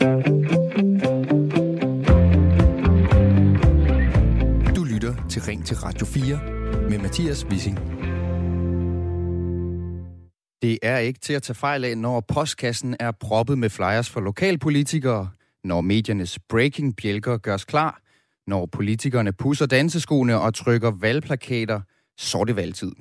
Du lytter til Ring til Radio 4 med Mathias Wissing. Det er ikke til at tage fejl af, når postkassen er proppet med flyers for lokalpolitikere, når mediernes breaking-bjælker gørs klar, når politikerne pusser danseskoene og trykker valgplakater, så er det valgtid.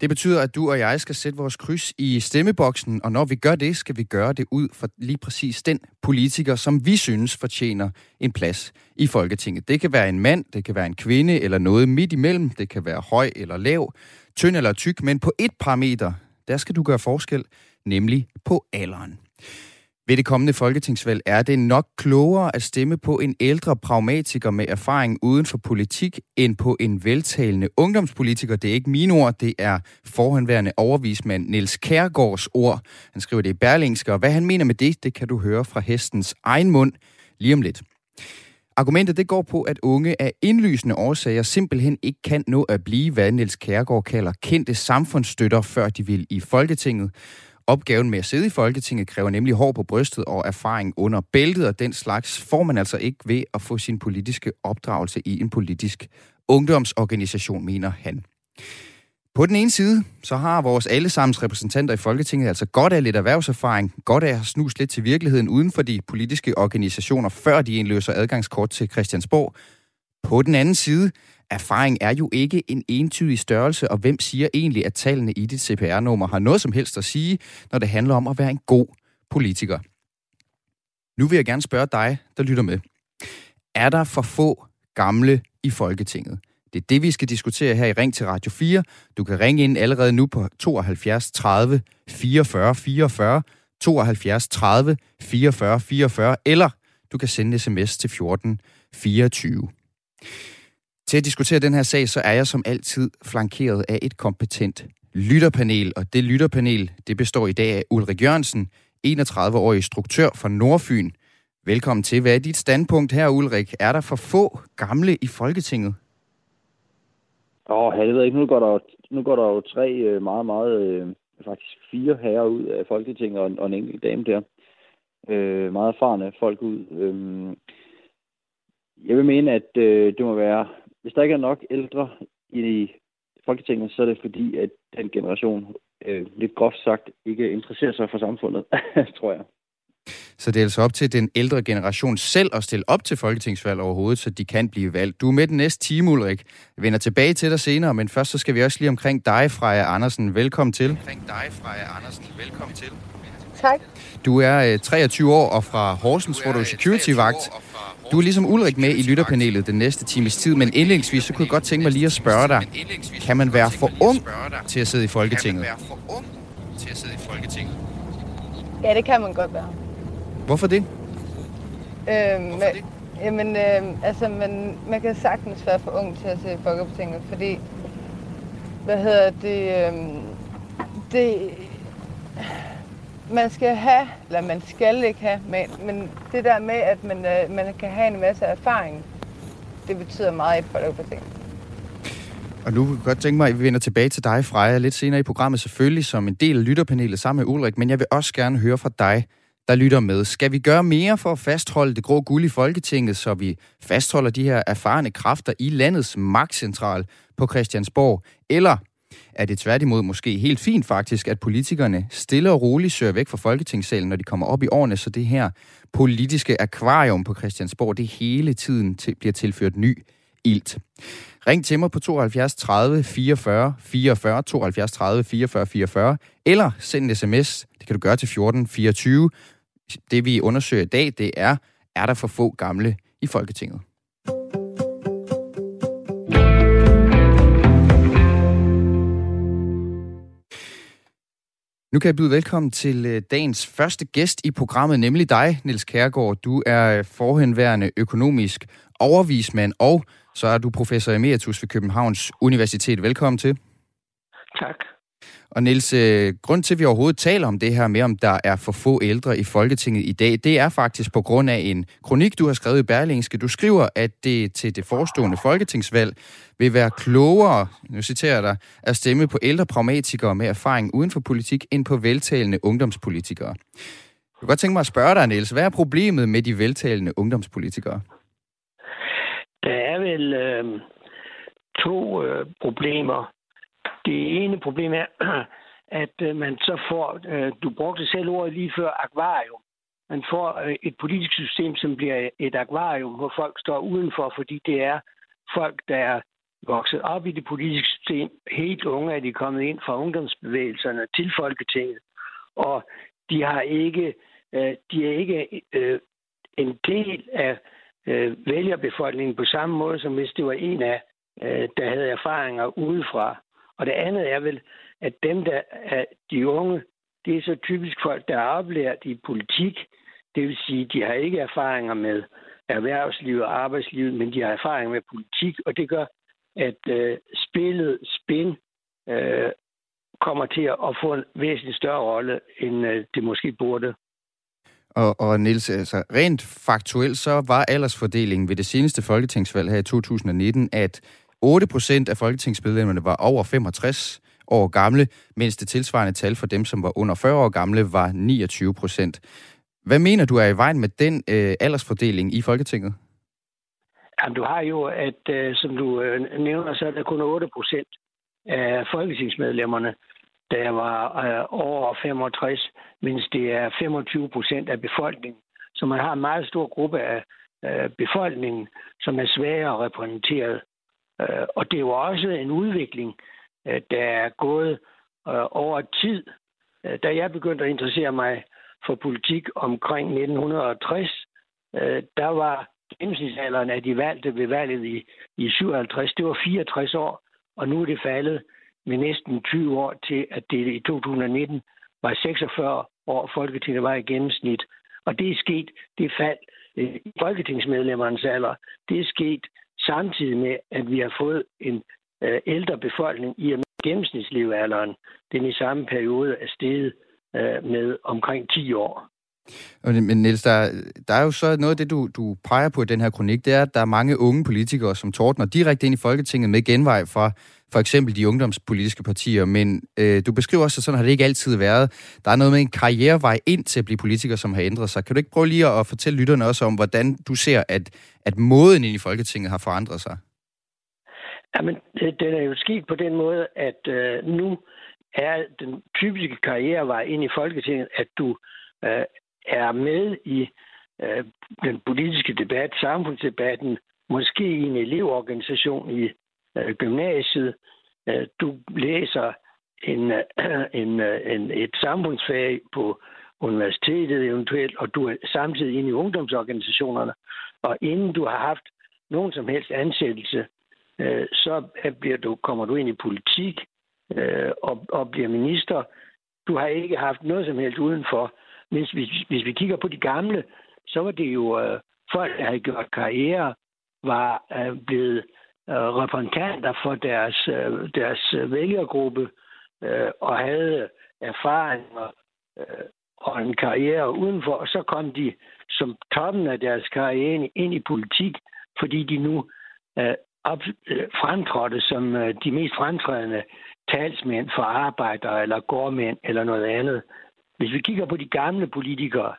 Det betyder, at du og jeg skal sætte vores kryds i stemmeboksen, og når vi gør det, skal vi gøre det ud for lige præcis den politiker, som vi synes fortjener en plads i Folketinget. Det kan være en mand, det kan være en kvinde eller noget midt imellem, det kan være høj eller lav, tynd eller tyk, men på et parameter, der skal du gøre forskel, nemlig på alderen. Ved det kommende folketingsvalg er det nok klogere at stemme på en ældre pragmatiker med erfaring uden for politik, end på en veltalende ungdomspolitiker. Det er ikke mine ord, det er forhenværende overvismand Niels Kærgaards ord. Han skriver det i Berlingske, og hvad han mener med det, det kan du høre fra hestens egen mund lige om lidt. Argumentet det går på, at unge af indlysende årsager simpelthen ikke kan nå at blive, hvad Niels Kærgaard kalder kendte samfundsstøtter, før de vil i Folketinget. Opgaven med at sidde i Folketinget kræver nemlig hår på brystet og erfaring under bæltet, og den slags får man altså ikke ved at få sin politiske opdragelse i en politisk ungdomsorganisation, mener han. På den ene side, så har vores allesammens repræsentanter i Folketinget altså godt af lidt erhvervserfaring, godt af at snuse lidt til virkeligheden uden for de politiske organisationer, før de indløser adgangskort til Christiansborg. På den anden side, erfaring er jo ikke en entydig størrelse, og hvem siger egentlig, at tallene i dit CPR-nummer har noget som helst at sige, når det handler om at være en god politiker? Nu vil jeg gerne spørge dig, der lytter med. Er der for få gamle i Folketinget? Det er det, vi skal diskutere her i Ring til Radio 4. Du kan ringe ind allerede nu på 72 30 44 44, 72 30 44 44, eller du kan sende sms til 14 24. Til at diskutere den her sag, så er jeg som altid flankeret af et kompetent lytterpanel, og det lytterpanel, det består i dag af Ulrik Jørgensen, 31-årig instruktør fra Nordfyn. Velkommen til. Hvad er dit standpunkt her, Ulrik? Er der for få gamle i Folketinget? Åh, oh, jeg ved ikke. Nu går der, nu går der jo tre øh, meget, meget, øh, faktisk fire herrer ud af Folketinget og, og en enkelt dame der. Øh, meget erfarne folk ud. Øh, jeg vil mene, at øh, det må være hvis der ikke er nok ældre i Folketinget, så er det fordi, at den generation, øh, lidt groft sagt, ikke interesserer sig for samfundet, tror jeg. Så det er altså op til den ældre generation selv at stille op til folketingsvalg overhovedet, så de kan blive valgt. Du er med den næste time, Ulrik. Jeg vender tilbage til dig senere, men først så skal vi også lige omkring dig, Freja Andersen. Velkommen til. Omkring dig, Freja Andersen. Velkommen til. Tak. Du er 23 øh, år og fra Horsens, hvor du er security-vagt. Du er ligesom Ulrik med i lytterpanelet den næste times tid, men indlægsvis så kunne jeg godt tænke mig lige at spørge dig, kan man være for ung til at sidde i Folketinget? Kan man være for ung til at sidde i Folketinget? Ja, det kan man godt være. Hvorfor det? Øhm, Hvorfor det? Jamen, øh, altså, man, man kan sagtens være for ung til at sidde i Folketinget, fordi, hvad hedder det, øh, det, man skal have, eller man skal ikke have, men, men det der med, at man, øh, man kan have en masse erfaring, det betyder meget i et ting. Og nu kan jeg godt tænke mig, at vi vender tilbage til dig, Freja, lidt senere i programmet, selvfølgelig som en del af lytterpanelet sammen med Ulrik, men jeg vil også gerne høre fra dig, der lytter med. Skal vi gøre mere for at fastholde det grå guld i Folketinget, så vi fastholder de her erfarne kræfter i landets magtcentral på Christiansborg? Eller er det tværtimod måske helt fint faktisk, at politikerne stille og roligt søger væk fra Folketingssalen, når de kommer op i årene, så det her politiske akvarium på Christiansborg, det hele tiden til, bliver tilført ny ilt. Ring til mig på 72 30 44 44, 72 30 44 44, eller send en sms. Det kan du gøre til 14 24. Det vi undersøger i dag, det er, er der for få gamle i Folketinget? Nu kan jeg byde velkommen til øh, dagens første gæst i programmet, nemlig dig, Niels Kærgaard. Du er øh, forhenværende økonomisk overvismand, og så er du professor emeritus ved Københavns Universitet. Velkommen til. Tak. Og Niels, øh, grund til, at vi overhovedet taler om det her med, om der er for få ældre i Folketinget i dag, det er faktisk på grund af en kronik, du har skrevet i Berlingske. Du skriver, at det til det forestående folketingsvalg vil være klogere, nu citerer jeg dig, at stemme på ældre pragmatikere med erfaring uden for politik, end på veltalende ungdomspolitikere. Jeg kunne godt tænke mig at spørge dig, Niels. Hvad er problemet med de veltalende ungdomspolitikere? Der er vel øh, to øh, problemer. Det ene problem er, at øh, man så får, øh, du brugte selv ordet lige før, akvarium. Man får øh, et politisk system, som bliver et akvarium, hvor folk står udenfor, fordi det er folk, der er vokset op i det politiske system. Helt unge er de kommet ind fra ungdomsbevægelserne til Folketinget. Og de har ikke, de er ikke en del af vælgerbefolkningen på samme måde, som hvis det var en af, der havde erfaringer udefra. Og det andet er vel, at dem, der er de unge, det er så typisk folk, der er oplært i politik. Det vil sige, de har ikke erfaringer med erhvervslivet og arbejdslivet, men de har erfaring med politik, og det gør, at øh, spillet, spin, øh, kommer til at få en væsentlig større rolle, end øh, det måske burde. Og, og Niels, altså rent faktuelt, så var aldersfordelingen ved det seneste folketingsvalg her i 2019, at 8 procent af folketingsmedlemmerne var over 65 år gamle, mens det tilsvarende tal for dem, som var under 40 år gamle, var 29 procent. Hvad mener du er i vejen med den øh, aldersfordeling i Folketinget? Jamen, du har jo, at øh, som du øh, nævner, så er der kun 8 procent af folketingsmedlemmerne, der var øh, over 65, mens det er 25 procent af befolkningen. Så man har en meget stor gruppe af øh, befolkningen, som er svagere repræsenteret. Øh, og det er jo også en udvikling, øh, der er gået øh, over tid. Øh, da jeg begyndte at interessere mig for politik omkring 1960, øh, der var gennemsnitsalderen af de valgte ved valget i, i 57, det var 64 år, og nu er det faldet med næsten 20 år til, at det i 2019 var 46 år, Folketinget var i gennemsnit. Og det er sket, det fald øh, i folketingsmedlemmernes alder, det er sket samtidig med, at vi har fået en øh, ældre befolkning i og gennemsnitslevealderen, den i samme periode er steget øh, med omkring 10 år. Men Niels, der, der er jo så noget af det, du, du peger på i den her kronik, det er, at der er mange unge politikere, som tordner direkte ind i Folketinget med genvej fra for eksempel de ungdomspolitiske partier, men øh, du beskriver også, at sådan har det ikke altid været. Der er noget med en karrierevej ind til at blive politiker, som har ændret sig. Kan du ikke prøve lige at fortælle lytterne også om, hvordan du ser, at, at måden ind i Folketinget har forandret sig? Jamen, den er jo sket på den måde, at øh, nu er den typiske karrierevej ind i Folketinget, at du øh, er med i øh, den politiske debat, samfundsdebatten, måske i en elevorganisation i øh, gymnasiet. Øh, du læser en, øh, en, øh, en, et samfundsfag på universitetet eventuelt, og du er samtidig inde i ungdomsorganisationerne. Og inden du har haft nogen som helst ansættelse, øh, så bliver du, kommer du ind i politik øh, og, og bliver minister. Du har ikke haft noget som helst udenfor. Hvis vi, hvis vi kigger på de gamle, så var det jo øh, folk, der havde gjort karriere, var øh, blevet Øh, repræsentanter for deres, øh, deres vælgergruppe øh, og havde erfaringer øh, og en karriere udenfor, og så kom de som toppen af deres karriere ind i politik, fordi de nu øh, op, øh, fremtrådte som øh, de mest fremtrædende talsmænd for arbejdere eller gårdmænd eller noget andet. Hvis vi kigger på de gamle politikere,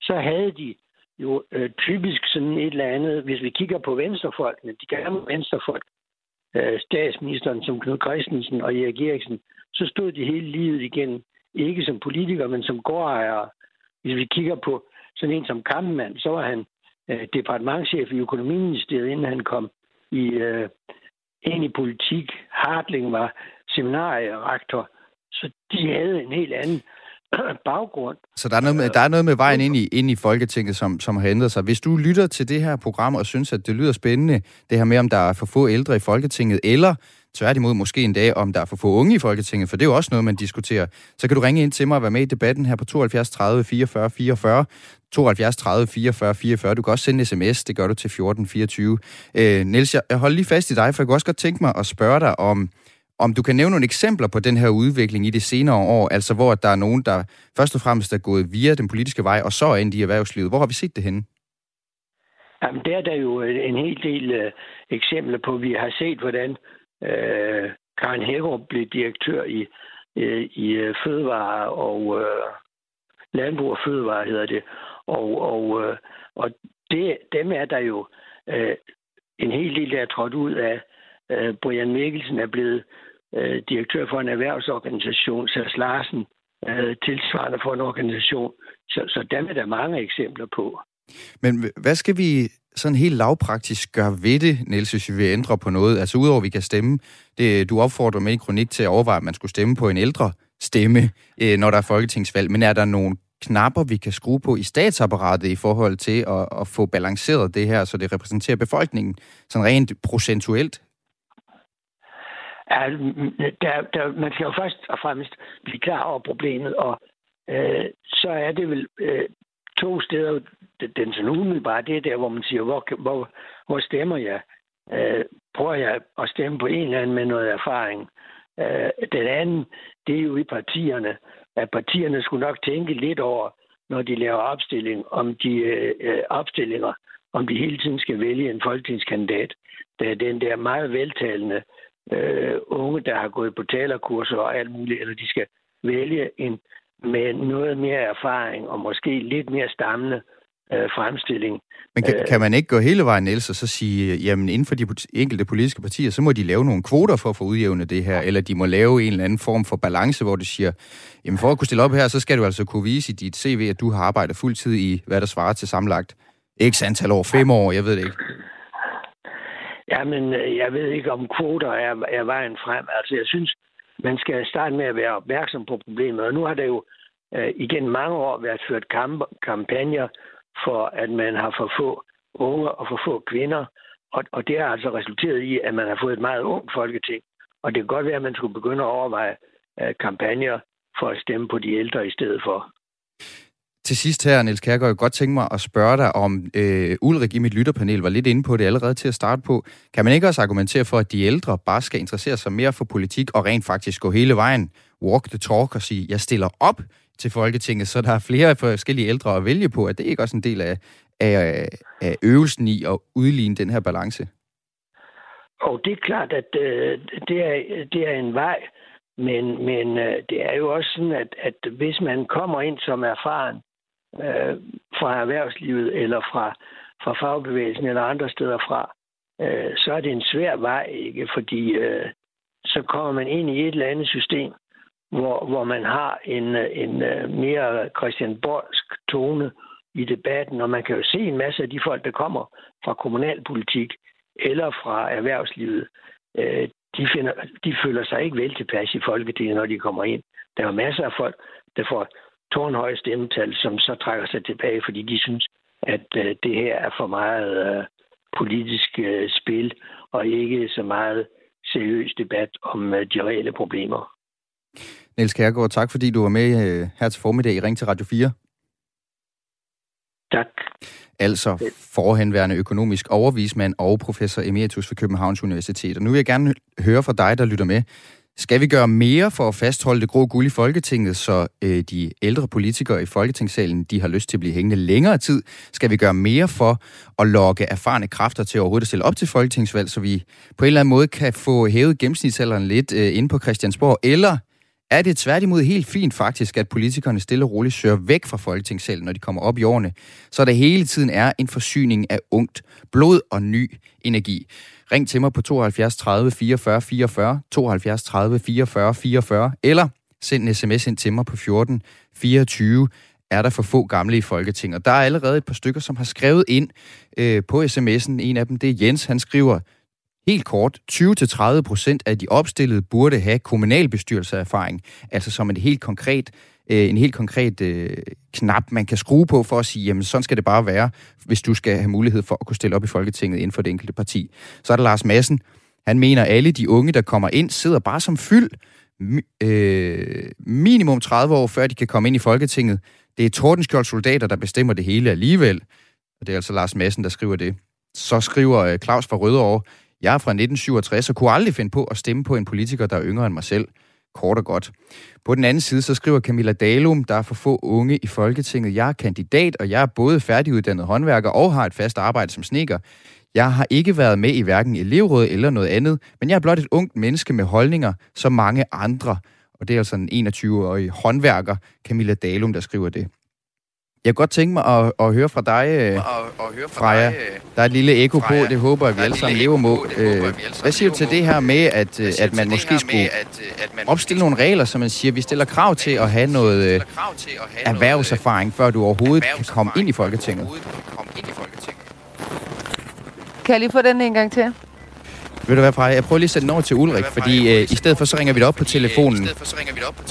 så havde de jo øh, typisk sådan et eller andet, hvis vi kigger på venstrefolkene, de gamle venstrefolk, øh, statsministeren som Knud Christensen og Erik Eriksen, så stod de hele livet igen, ikke som politikere, men som gårdejere. Hvis vi kigger på sådan en som Kampmann, så var han øh, departementchef i økonomiministeriet, inden han kom i, øh, ind i politik. Hartling var seminarierektor, så de havde en helt anden baggrund. Så der er noget med, der er noget med vejen ind i, ind i Folketinget, som, som har ændret sig. Hvis du lytter til det her program og synes, at det lyder spændende, det her med, om der er for få ældre i Folketinget, eller tværtimod måske en dag, om der er for få unge i Folketinget, for det er jo også noget, man diskuterer, så kan du ringe ind til mig og være med i debatten her på 72 30 44 44. 72 30 44 44. Du kan også sende en sms, det gør du til 14 24. Øh, Niels, jeg holder lige fast i dig, for jeg kunne også godt tænke mig at spørge dig om, om du kan nævne nogle eksempler på den her udvikling i det senere år, altså hvor der er nogen, der først og fremmest er gået via den politiske vej, og så er ind i erhvervslivet. Hvor har vi set det henne? Jamen, der er der jo en hel del øh, eksempler på. Vi har set, hvordan øh, Karen Hækkerup blev direktør i, øh, i øh, Fødevare og øh, Landbrug og Fødevare hedder det. Og, og, øh, og det, dem er der jo øh, en hel del, der er trådt ud af. Øh, Brian Mikkelsen er blevet øh, direktør for en erhvervsorganisation, Sars Larsen øh, tilsvarende for en organisation. Så, så dem er der mange eksempler på. Men hvad skal vi sådan helt lavpraktisk gøre ved det, Niels, hvis vi vil ændre på noget? Altså udover at vi kan stemme, det, du opfordrer med i kronik til at overveje, at man skulle stemme på en ældre stemme, øh, når der er folketingsvalg. Men er der nogle knapper, vi kan skrue på i statsapparatet i forhold til at, at få balanceret det her, så det repræsenterer befolkningen sådan rent procentuelt? At der, der, man skal jo først og fremmest blive klar over problemet, og øh, så er det vel øh, to steder, den sådan umiddelbare, det er der, hvor man siger, hvor, hvor, hvor stemmer jeg? Øh, prøver jeg at stemme på en eller anden med noget erfaring? Øh, den anden, det er jo i partierne, at partierne skulle nok tænke lidt over, når de laver opstilling, om de øh, opstillinger, om de hele tiden skal vælge en folketingskandidat. Der er den der meget veltalende øh, unge, der har gået på talerkurser og alt muligt, eller de skal vælge en med noget mere erfaring og måske lidt mere stammende øh, fremstilling. Men kan, kan man ikke gå hele vejen, Niels, og så sige, jamen inden for de enkelte politiske partier, så må de lave nogle kvoter for at få udjævnet det her, eller de må lave en eller anden form for balance, hvor de siger, jamen for at kunne stille op her, så skal du altså kunne vise i dit CV, at du har arbejdet fuldtid i, hvad der svarer til samlagt x antal år, fem år, jeg ved det ikke. Jamen, øh, jeg ved ikke, om kvoter er, er vejen frem. Altså, jeg synes, man skal starte med at være opmærksom på problemet. Og nu har der jo øh, igen mange år været ført kamp- kampagner for, at man har for få unge og for få kvinder. Og, og det har altså resulteret i, at man har fået et meget ungt folketing. Og det kan godt være, at man skulle begynde at overveje øh, kampagner for at stemme på de ældre i stedet for. Til sidst her, Niels Kærgaard, jeg godt tænke mig at spørge dig om, øh, Ulrik i mit lytterpanel var lidt inde på det allerede til at starte på. Kan man ikke også argumentere for, at de ældre bare skal interessere sig mere for politik og rent faktisk gå hele vejen, walk the talk og sige, jeg stiller op til Folketinget, så der er flere forskellige ældre at vælge på. Er det ikke også en del af, af, af øvelsen i at udligne den her balance? Og det er klart, at øh, det, er, det er en vej, men, men øh, det er jo også sådan, at, at hvis man kommer ind som erfaren øh, fra erhvervslivet eller fra, fra fagbevægelsen eller andre steder fra, øh, så er det en svær vej, ikke? Fordi øh, så kommer man ind i et eller andet system, hvor, hvor man har en, en øh, mere Christian Borsk tone i debatten, og man kan jo se en masse af de folk, der kommer fra kommunalpolitik eller fra erhvervslivet, øh, de, finder, de føler sig ikke vel tilpas i Folketinget, når de kommer ind. Der er masser af folk, der får tårnhøje stemmetal, som så trækker sig tilbage, fordi de synes, at øh, det her er for meget øh, politisk øh, spil, og ikke så meget seriøs debat om øh, de reelle problemer. Niels Kærgaard, tak fordi du var med øh, her til formiddag i Ring til Radio 4. Tak. Altså forhenværende økonomisk overvismand og professor emeritus ved Københavns Universitet. Og nu vil jeg gerne høre fra dig, der lytter med. Skal vi gøre mere for at fastholde det grå guld i Folketinget, så øh, de ældre politikere i Folketingssalen de har lyst til at blive hængende længere tid? Skal vi gøre mere for at lokke erfarne kræfter til overhovedet at stille op til folketingsvalg, så vi på en eller anden måde kan få hævet gennemsnitsalderen lidt øh, ind på Christiansborg? Eller er det tværtimod helt fint faktisk, at politikerne stille og roligt søger væk fra folketingssalen, når de kommer op i årene, så der hele tiden er en forsyning af ungt blod og ny energi. Ring til mig på 72 30 44 44, 72 30 44 44, eller send en sms ind til mig på 14 24 er der for få gamle i Folketinget. Der er allerede et par stykker, som har skrevet ind øh, på sms'en. En af dem, det er Jens. Han skriver, Helt kort, 20-30 procent af de opstillede burde have kommunalbestyrelseserfaring, altså som en helt konkret, øh, en helt konkret øh, knap, man kan skrue på for at sige, jamen sådan skal det bare være, hvis du skal have mulighed for at kunne stille op i Folketinget inden for det enkelte parti. Så er der Lars Madsen. Han mener, at alle de unge, der kommer ind, sidder bare som fyld øh, minimum 30 år, før de kan komme ind i Folketinget. Det er Tordenskjold soldater, der bestemmer det hele alligevel. Og det er altså Lars Madsen, der skriver det. Så skriver øh, Claus fra Rødovre, jeg er fra 1967 og kunne aldrig finde på at stemme på en politiker, der er yngre end mig selv. Kort og godt. På den anden side, så skriver Camilla Dalum, der er for få unge i Folketinget. Jeg er kandidat, og jeg er både færdiguddannet håndværker og har et fast arbejde som sneker. Jeg har ikke været med i hverken elevråd eller noget andet, men jeg er blot et ungt menneske med holdninger, som mange andre. Og det er altså en 21-årig håndværker, Camilla Dalum, der skriver det. Jeg kunne godt tænke mig at, at høre fra dig, øh, Freja. Der er et lille ekko på, det håber jeg, vi alle sammen lever må. Øh, hvad siger du til det her med, at, øh, at man måske skulle opstille nogle regler, som man siger, vi stiller krav til at have noget erhvervserfaring, før du overhovedet kan komme ind i Folketinget? Kan jeg lige få den en gang til? Ved du hvad, Freja? Jeg prøver lige at sætte den over til Ulrik, fordi øh, i stedet for, så ringer vi det op på telefonen.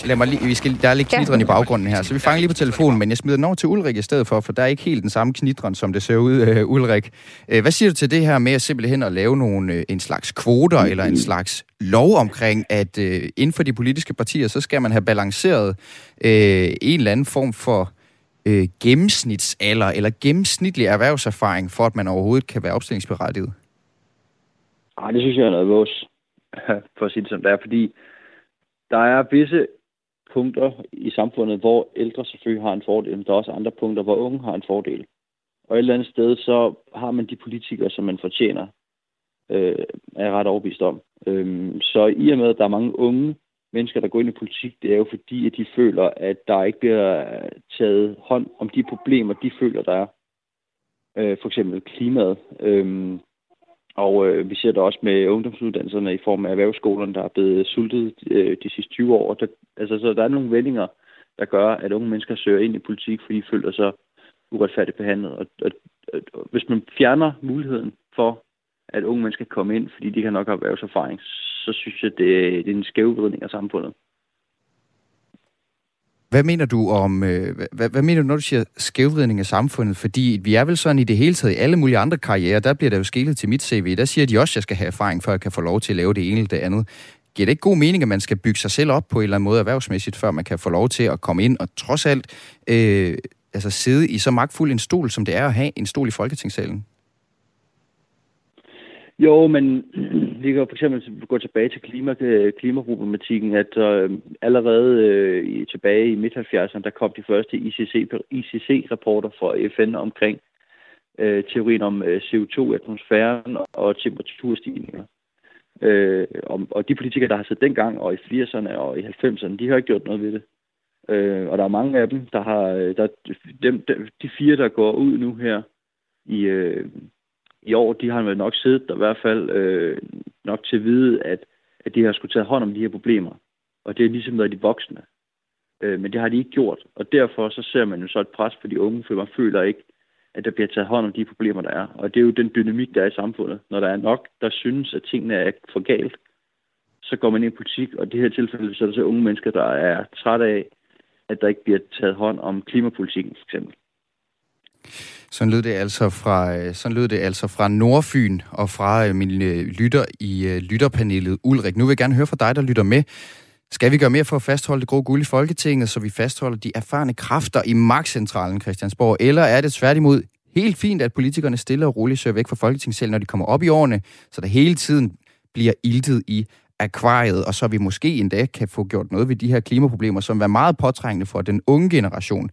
Lad mig lige, vi skal, der er lidt knidren i baggrunden her, så vi fanger lige på telefonen, men jeg smider den over til Ulrik i stedet for, for der er ikke helt den samme knidren, som det ser ud, øh, Ulrik. Øh, hvad siger du til det her med at simpelthen at lave nogle, øh, en slags kvoter eller en slags lov omkring, at øh, inden for de politiske partier, så skal man have balanceret øh, en eller anden form for øh, gennemsnitsalder eller gennemsnitlig erhvervserfaring, for at man overhovedet kan være opstillingsberettiget? Nej, det synes jeg er noget vores, for at sige det som det er, fordi der er visse punkter i samfundet, hvor ældre selvfølgelig har en fordel, men der er også andre punkter, hvor unge har en fordel. Og et eller andet sted, så har man de politikere, som man fortjener, øh, er jeg ret overbevist om. Øhm, så i og med, at der er mange unge mennesker, der går ind i politik, det er jo fordi, at de føler, at der ikke bliver taget hånd om de problemer, de føler, der er. Øh, for eksempel klimaet. Øhm, og øh, vi ser det også med ungdomsuddannelserne i form af erhvervsskolerne, der er blevet sultet øh, de sidste 20 år. Der, altså, så der er nogle vendinger, der gør, at unge mennesker søger ind i politik, fordi de føler sig uretfærdigt behandlet. Og, og, og, hvis man fjerner muligheden for, at unge mennesker kan komme ind, fordi de kan nok have erhvervserfaring, så synes jeg, det, det er en skævvridning af samfundet. Hvad mener du om, øh, hvad, hvad mener du, når du siger skævvridning af samfundet? Fordi vi er vel sådan i det hele taget i alle mulige andre karrierer, der bliver der jo skillet til mit CV. Der siger de også, at jeg skal have erfaring, før jeg kan få lov til at lave det ene eller det andet. Giver det ikke god mening, at man skal bygge sig selv op på en eller anden måde erhvervsmæssigt, før man kan få lov til at komme ind og trods alt øh, altså sidde i så magtfuld en stol, som det er at have en stol i Folketingssalen? Jo, men vi kan for eksempel gå tilbage til klima, øh, klimaproblematikken, at øh, allerede øh, tilbage i midt-70'erne, der kom de første ICC, ICC-rapporter fra FN omkring øh, teorien om øh, CO2 i atmosfæren og temperaturstigninger. Øh, og, og de politikere, der har siddet dengang, og i 80'erne og i 90'erne, de har ikke gjort noget ved det. Øh, og der er mange af dem, der har, øh, der, dem, de fire, der går ud nu her i, øh, i år, de har nok siddet der i hvert fald øh, nok til at vide, at, at de har skulle tage hånd om de her problemer. Og det er ligesom været de voksne. Øh, men det har de ikke gjort. Og derfor så ser man jo så et pres på de unge, for man føler ikke, at der bliver taget hånd om de problemer, der er. Og det er jo den dynamik, der er i samfundet. Når der er nok, der synes, at tingene er for galt, så går man ind i politik, og i det her tilfælde så er der så unge mennesker, der er trætte af, at der ikke bliver taget hånd om klimapolitikken, for eksempel. Sådan lød det altså fra, øh, sådan lød det altså fra Nordfyn og fra øh, min øh, lytter i lytterpanelet Ulrik. Nu vil jeg gerne høre fra dig, der lytter med. Skal vi gøre mere for at fastholde det grå guld i Folketinget, så vi fastholder de erfarne kræfter i magtcentralen Christiansborg? Eller er det tværtimod helt fint, at politikerne stille og roligt søger væk fra Folketingssalen, når de kommer op i årene, så der hele tiden bliver iltet i akvariet, og så vi måske endda kan få gjort noget ved de her klimaproblemer, som er meget påtrængende for den unge generation.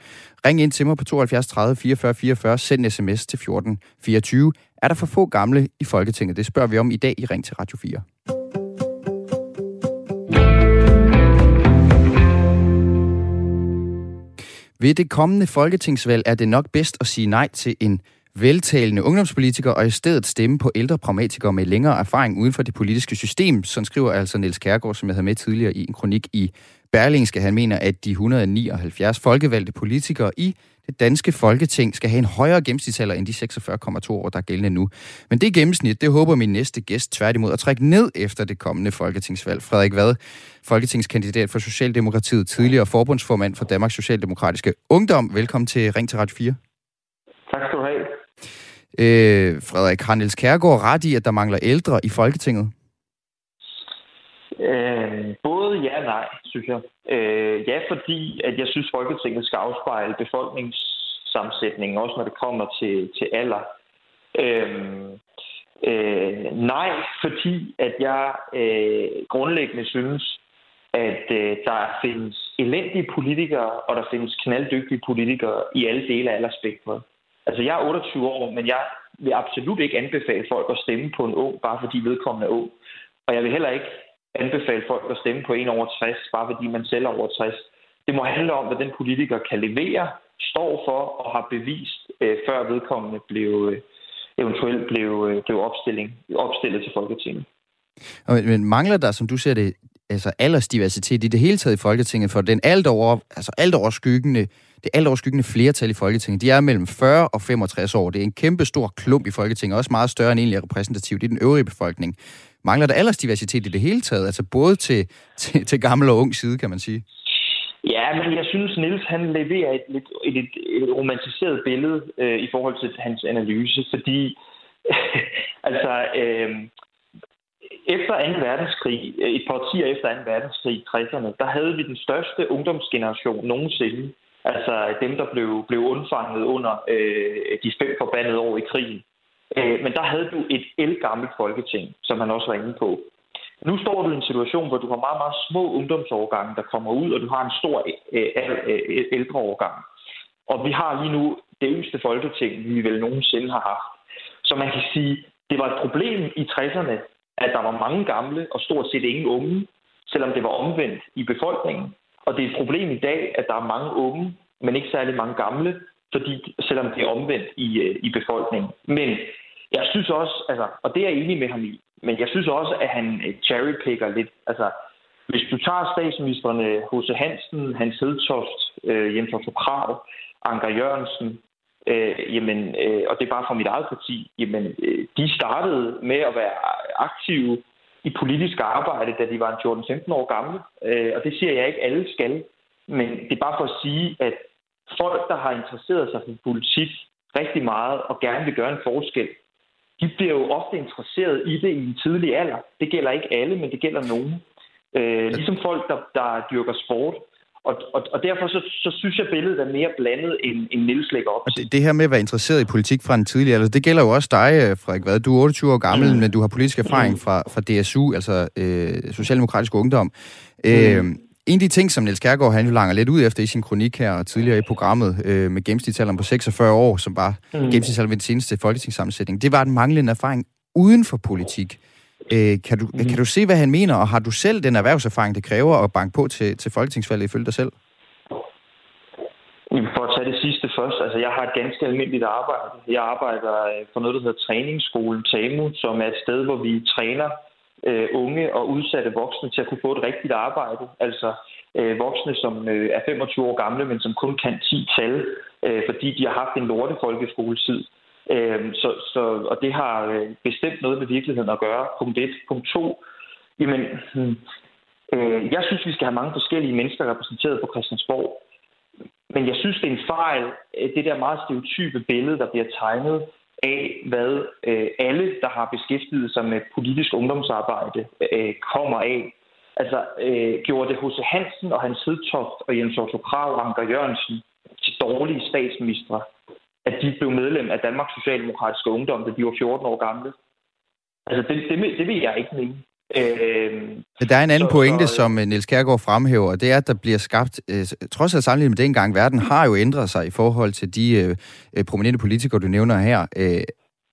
Ring ind til mig på 72 30 44 44, send sms til 14 24. Er der for få gamle i Folketinget? Det spørger vi om i dag i Ring til Radio 4. Ved det kommende folketingsvalg er det nok bedst at sige nej til en veltalende ungdomspolitikere og i stedet stemme på ældre pragmatikere med længere erfaring uden for det politiske system. Sådan skriver altså Niels Kærgaard, som jeg havde med tidligere i en kronik i Berlingske. Han mener, at de 179 folkevalgte politikere i det danske folketing skal have en højere gennemsnitsalder end de 46,2 år, der er gældende nu. Men det gennemsnit, det håber min næste gæst tværtimod at trække ned efter det kommende folketingsvalg. Frederik Vad, folketingskandidat for Socialdemokratiet, tidligere forbundsformand for Danmarks Socialdemokratiske Ungdom. Velkommen til Ring til Radio 4. Tak skal du have. Øh, Frederik, har Kærgaard ret i, at der mangler ældre i Folketinget? Øh, både ja og nej, synes jeg. Øh, ja, fordi at jeg synes, Folketinget skal afspejle befolkningssammensætningen, også når det kommer til, til alder. Øh, øh, nej, fordi at jeg øh, grundlæggende synes, at øh, der findes elendige politikere, og der findes knalddygtige politikere i alle dele af aldersspektret. Altså, jeg er 28 år, men jeg vil absolut ikke anbefale folk at stemme på en ung, bare fordi vedkommende er ung. Og jeg vil heller ikke anbefale folk at stemme på en over 60, bare fordi man selv er over 60. Det må handle om, hvad den politiker kan levere, står for og har bevist, øh, før vedkommende blev, øh, eventuelt blev, øh, blev opstilling, opstillet til Folketinget. Men mangler der, som du ser det, altså aldersdiversitet i det hele taget i Folketinget, for den alt over, altså alt over overskyggende, det alt overskyggende flertal i Folketinget, de er mellem 40 og 65 år. Det er en kæmpe stor klump i Folketinget, også meget større end egentlig repræsentativt i den øvrige befolkning. Mangler der aldersdiversitet i det hele taget, altså både til, til, til gammel og ung side, kan man sige? Ja, men jeg synes, Nils han leverer et, et, et, et romantiseret billede øh, i forhold til hans analyse, fordi altså øh, efter 2. verdenskrig, øh, et par årtier efter 2. verdenskrig, 60'erne, der havde vi den største ungdomsgeneration nogensinde. Altså dem, der blev, blev undfanget under øh, de fem forbandede år i krigen. Øh, men der havde du et elgammelt folketing, som han også var inde på. Nu står du i en situation, hvor du har meget, meget små ungdomsårgange, der kommer ud, og du har en stor øh, øh, ældreårgang. Og vi har lige nu det yngste folketing, vi vel nogensinde har haft. Så man kan sige, det var et problem i 60'erne, at der var mange gamle og stort set ingen unge, selvom det var omvendt i befolkningen. Og det er et problem i dag, at der er mange unge, men ikke særlig mange gamle, fordi selvom det er omvendt i, øh, i befolkningen. Men jeg synes også, altså, og det er jeg enig med ham i, men jeg synes også, at han øh, cherrypicker lidt. Altså, hvis du tager statsministerne H.C. Hansen, Hans Hedtoft, øh, Jens Otto Krav, Anker Jørgensen, øh, jamen, øh, og det er bare fra mit eget parti, jamen, øh, de startede med at være aktive i politisk arbejde, da de var 14-15 år gamle. Øh, og det siger jeg ikke, alle skal. Men det er bare for at sige, at folk, der har interesseret sig for politik rigtig meget og gerne vil gøre en forskel, de bliver jo ofte interesseret i det i en tidlig alder. Det gælder ikke alle, men det gælder nogen. Øh, ligesom folk, der, der dyrker sport. Og, og, og derfor så, så synes jeg, at billedet er mere blandet, end, end Niels lægger op til. Det, det her med at være interesseret i politik fra en tidlig alder, det gælder jo også dig, øh, Frederik Vad. Du er 28 år gammel, mm. men du har politisk erfaring mm. fra, fra DSU, altså øh, Socialdemokratisk Ungdom. Mm. Øh, en af de ting, som Niels Kærgaard han jo langer lidt ud efter i sin kronik her og tidligere i programmet øh, med gennemsnitsalderen på 46 år, som var mm. gennemsnitsalderen ved den seneste folketingssammensætning, det var den manglende erfaring uden for politik. Øh, kan, du, mm. kan du se, hvad han mener, og har du selv den erhvervserfaring, det kræver at banke på til, til folketingsvalget ifølge dig selv? For at tage det sidste først, altså jeg har et ganske almindeligt arbejde. Jeg arbejder øh, for noget, der hedder træningsskolen TAMU, som er et sted, hvor vi træner øh, unge og udsatte voksne til at kunne få et rigtigt arbejde. Altså øh, voksne, som øh, er 25 år gamle, men som kun kan 10 tal, øh, fordi de har haft en lorte folkeskoletid. Øh, så, så, og det har øh, bestemt noget med virkeligheden at gøre. Punkt 1. Punkt 2. Jamen, hmm, øh, jeg synes, vi skal have mange forskellige mennesker repræsenteret på Christiansborg. Men jeg synes, det er en fejl, øh, det der meget stereotype billede, der bliver tegnet af, hvad øh, alle, der har beskæftiget sig med politisk ungdomsarbejde, øh, kommer af. Altså, øh, gjorde det H.C. Hansen og Hans Hedtoft og Jens Otto Krav og Anker Jørgensen til dårlige statsministre, at de blev medlem af Danmarks Socialdemokratiske Ungdom, da de var 14 år gamle. Altså, det, det, det vil jeg ikke mene. Øh, der er en anden så, pointe, så, som øh, Niels Kærgaard fremhæver, og det er, at der bliver skabt, øh, trods alt sammenlignet med dengang, verden har jo ændret sig i forhold til de øh, øh prominente politikere, du nævner her. Øh,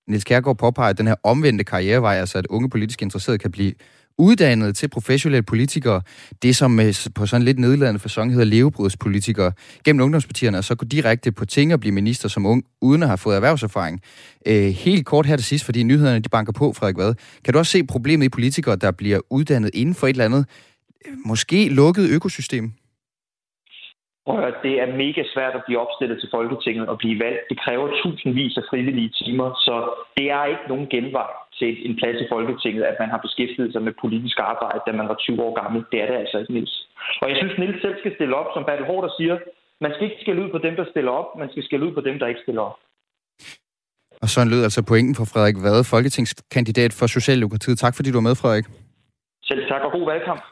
Niels Kærgaard påpeger, at den her omvendte karrierevej, altså at unge politisk interesserede kan blive uddannet til professionelle politikere, det som øh, på sådan lidt nedladende fasong hedder levebrudspolitikere, gennem ungdomspartierne, og så gå direkte på ting og blive minister som ung, uden at have fået erhvervserfaring. Øh, helt kort her til sidst, fordi nyhederne de banker på, Frederik Vad. Kan du også se problemet i politikere, der bliver uddannet inden for et eller andet, øh, måske lukket økosystem? Prøv det er mega svært at blive opstillet til Folketinget og blive valgt. Det kræver tusindvis af frivillige timer, så det er ikke nogen genvej til en plads i Folketinget, at man har beskæftiget sig med politisk arbejde, da man var 20 år gammel. Det er det altså ikke, Nils. Og jeg synes, Nils selv skal stille op, som Bertel Hårder siger. Man skal ikke skælde ud på dem, der stiller op. Man skal skælde ud på dem, der ikke stiller op. Og sådan lød altså pointen for Frederik Vade, folketingskandidat for Socialdemokratiet. Tak fordi du var med, Frederik. Selv tak, og god valgkamp.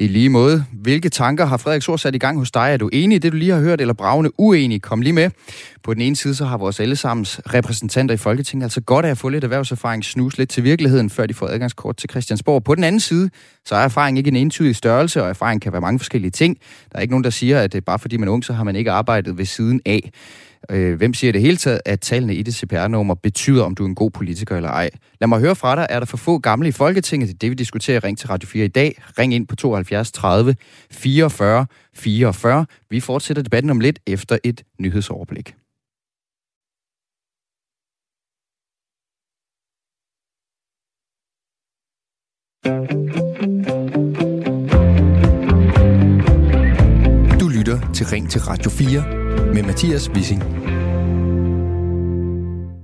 I lige måde. Hvilke tanker har Frederik Sors sat i gang hos dig? Er du enig i det, du lige har hørt, eller bravende uenig? Kom lige med. På den ene side, så har vores allesammens repræsentanter i Folketinget altså godt af at få lidt erhvervserfaring, snus lidt til virkeligheden, før de får adgangskort til Christiansborg. På den anden side, så er erfaring ikke en entydig størrelse, og erfaring kan være mange forskellige ting. Der er ikke nogen, der siger, at det bare fordi man er ung, så har man ikke arbejdet ved siden af. Øh, hvem siger det hele taget, at tallene i det CPR-nummer betyder, om du er en god politiker eller ej? Lad mig høre fra dig, er der for få gamle i Folketinget? Det er det, vi diskuterer. Ring til Radio 4 i dag. Ring ind på 72 30 44 44. Vi fortsætter debatten om lidt efter et nyhedsoverblik. Du lytter til Ring til Radio 4 med Mathias Wissing.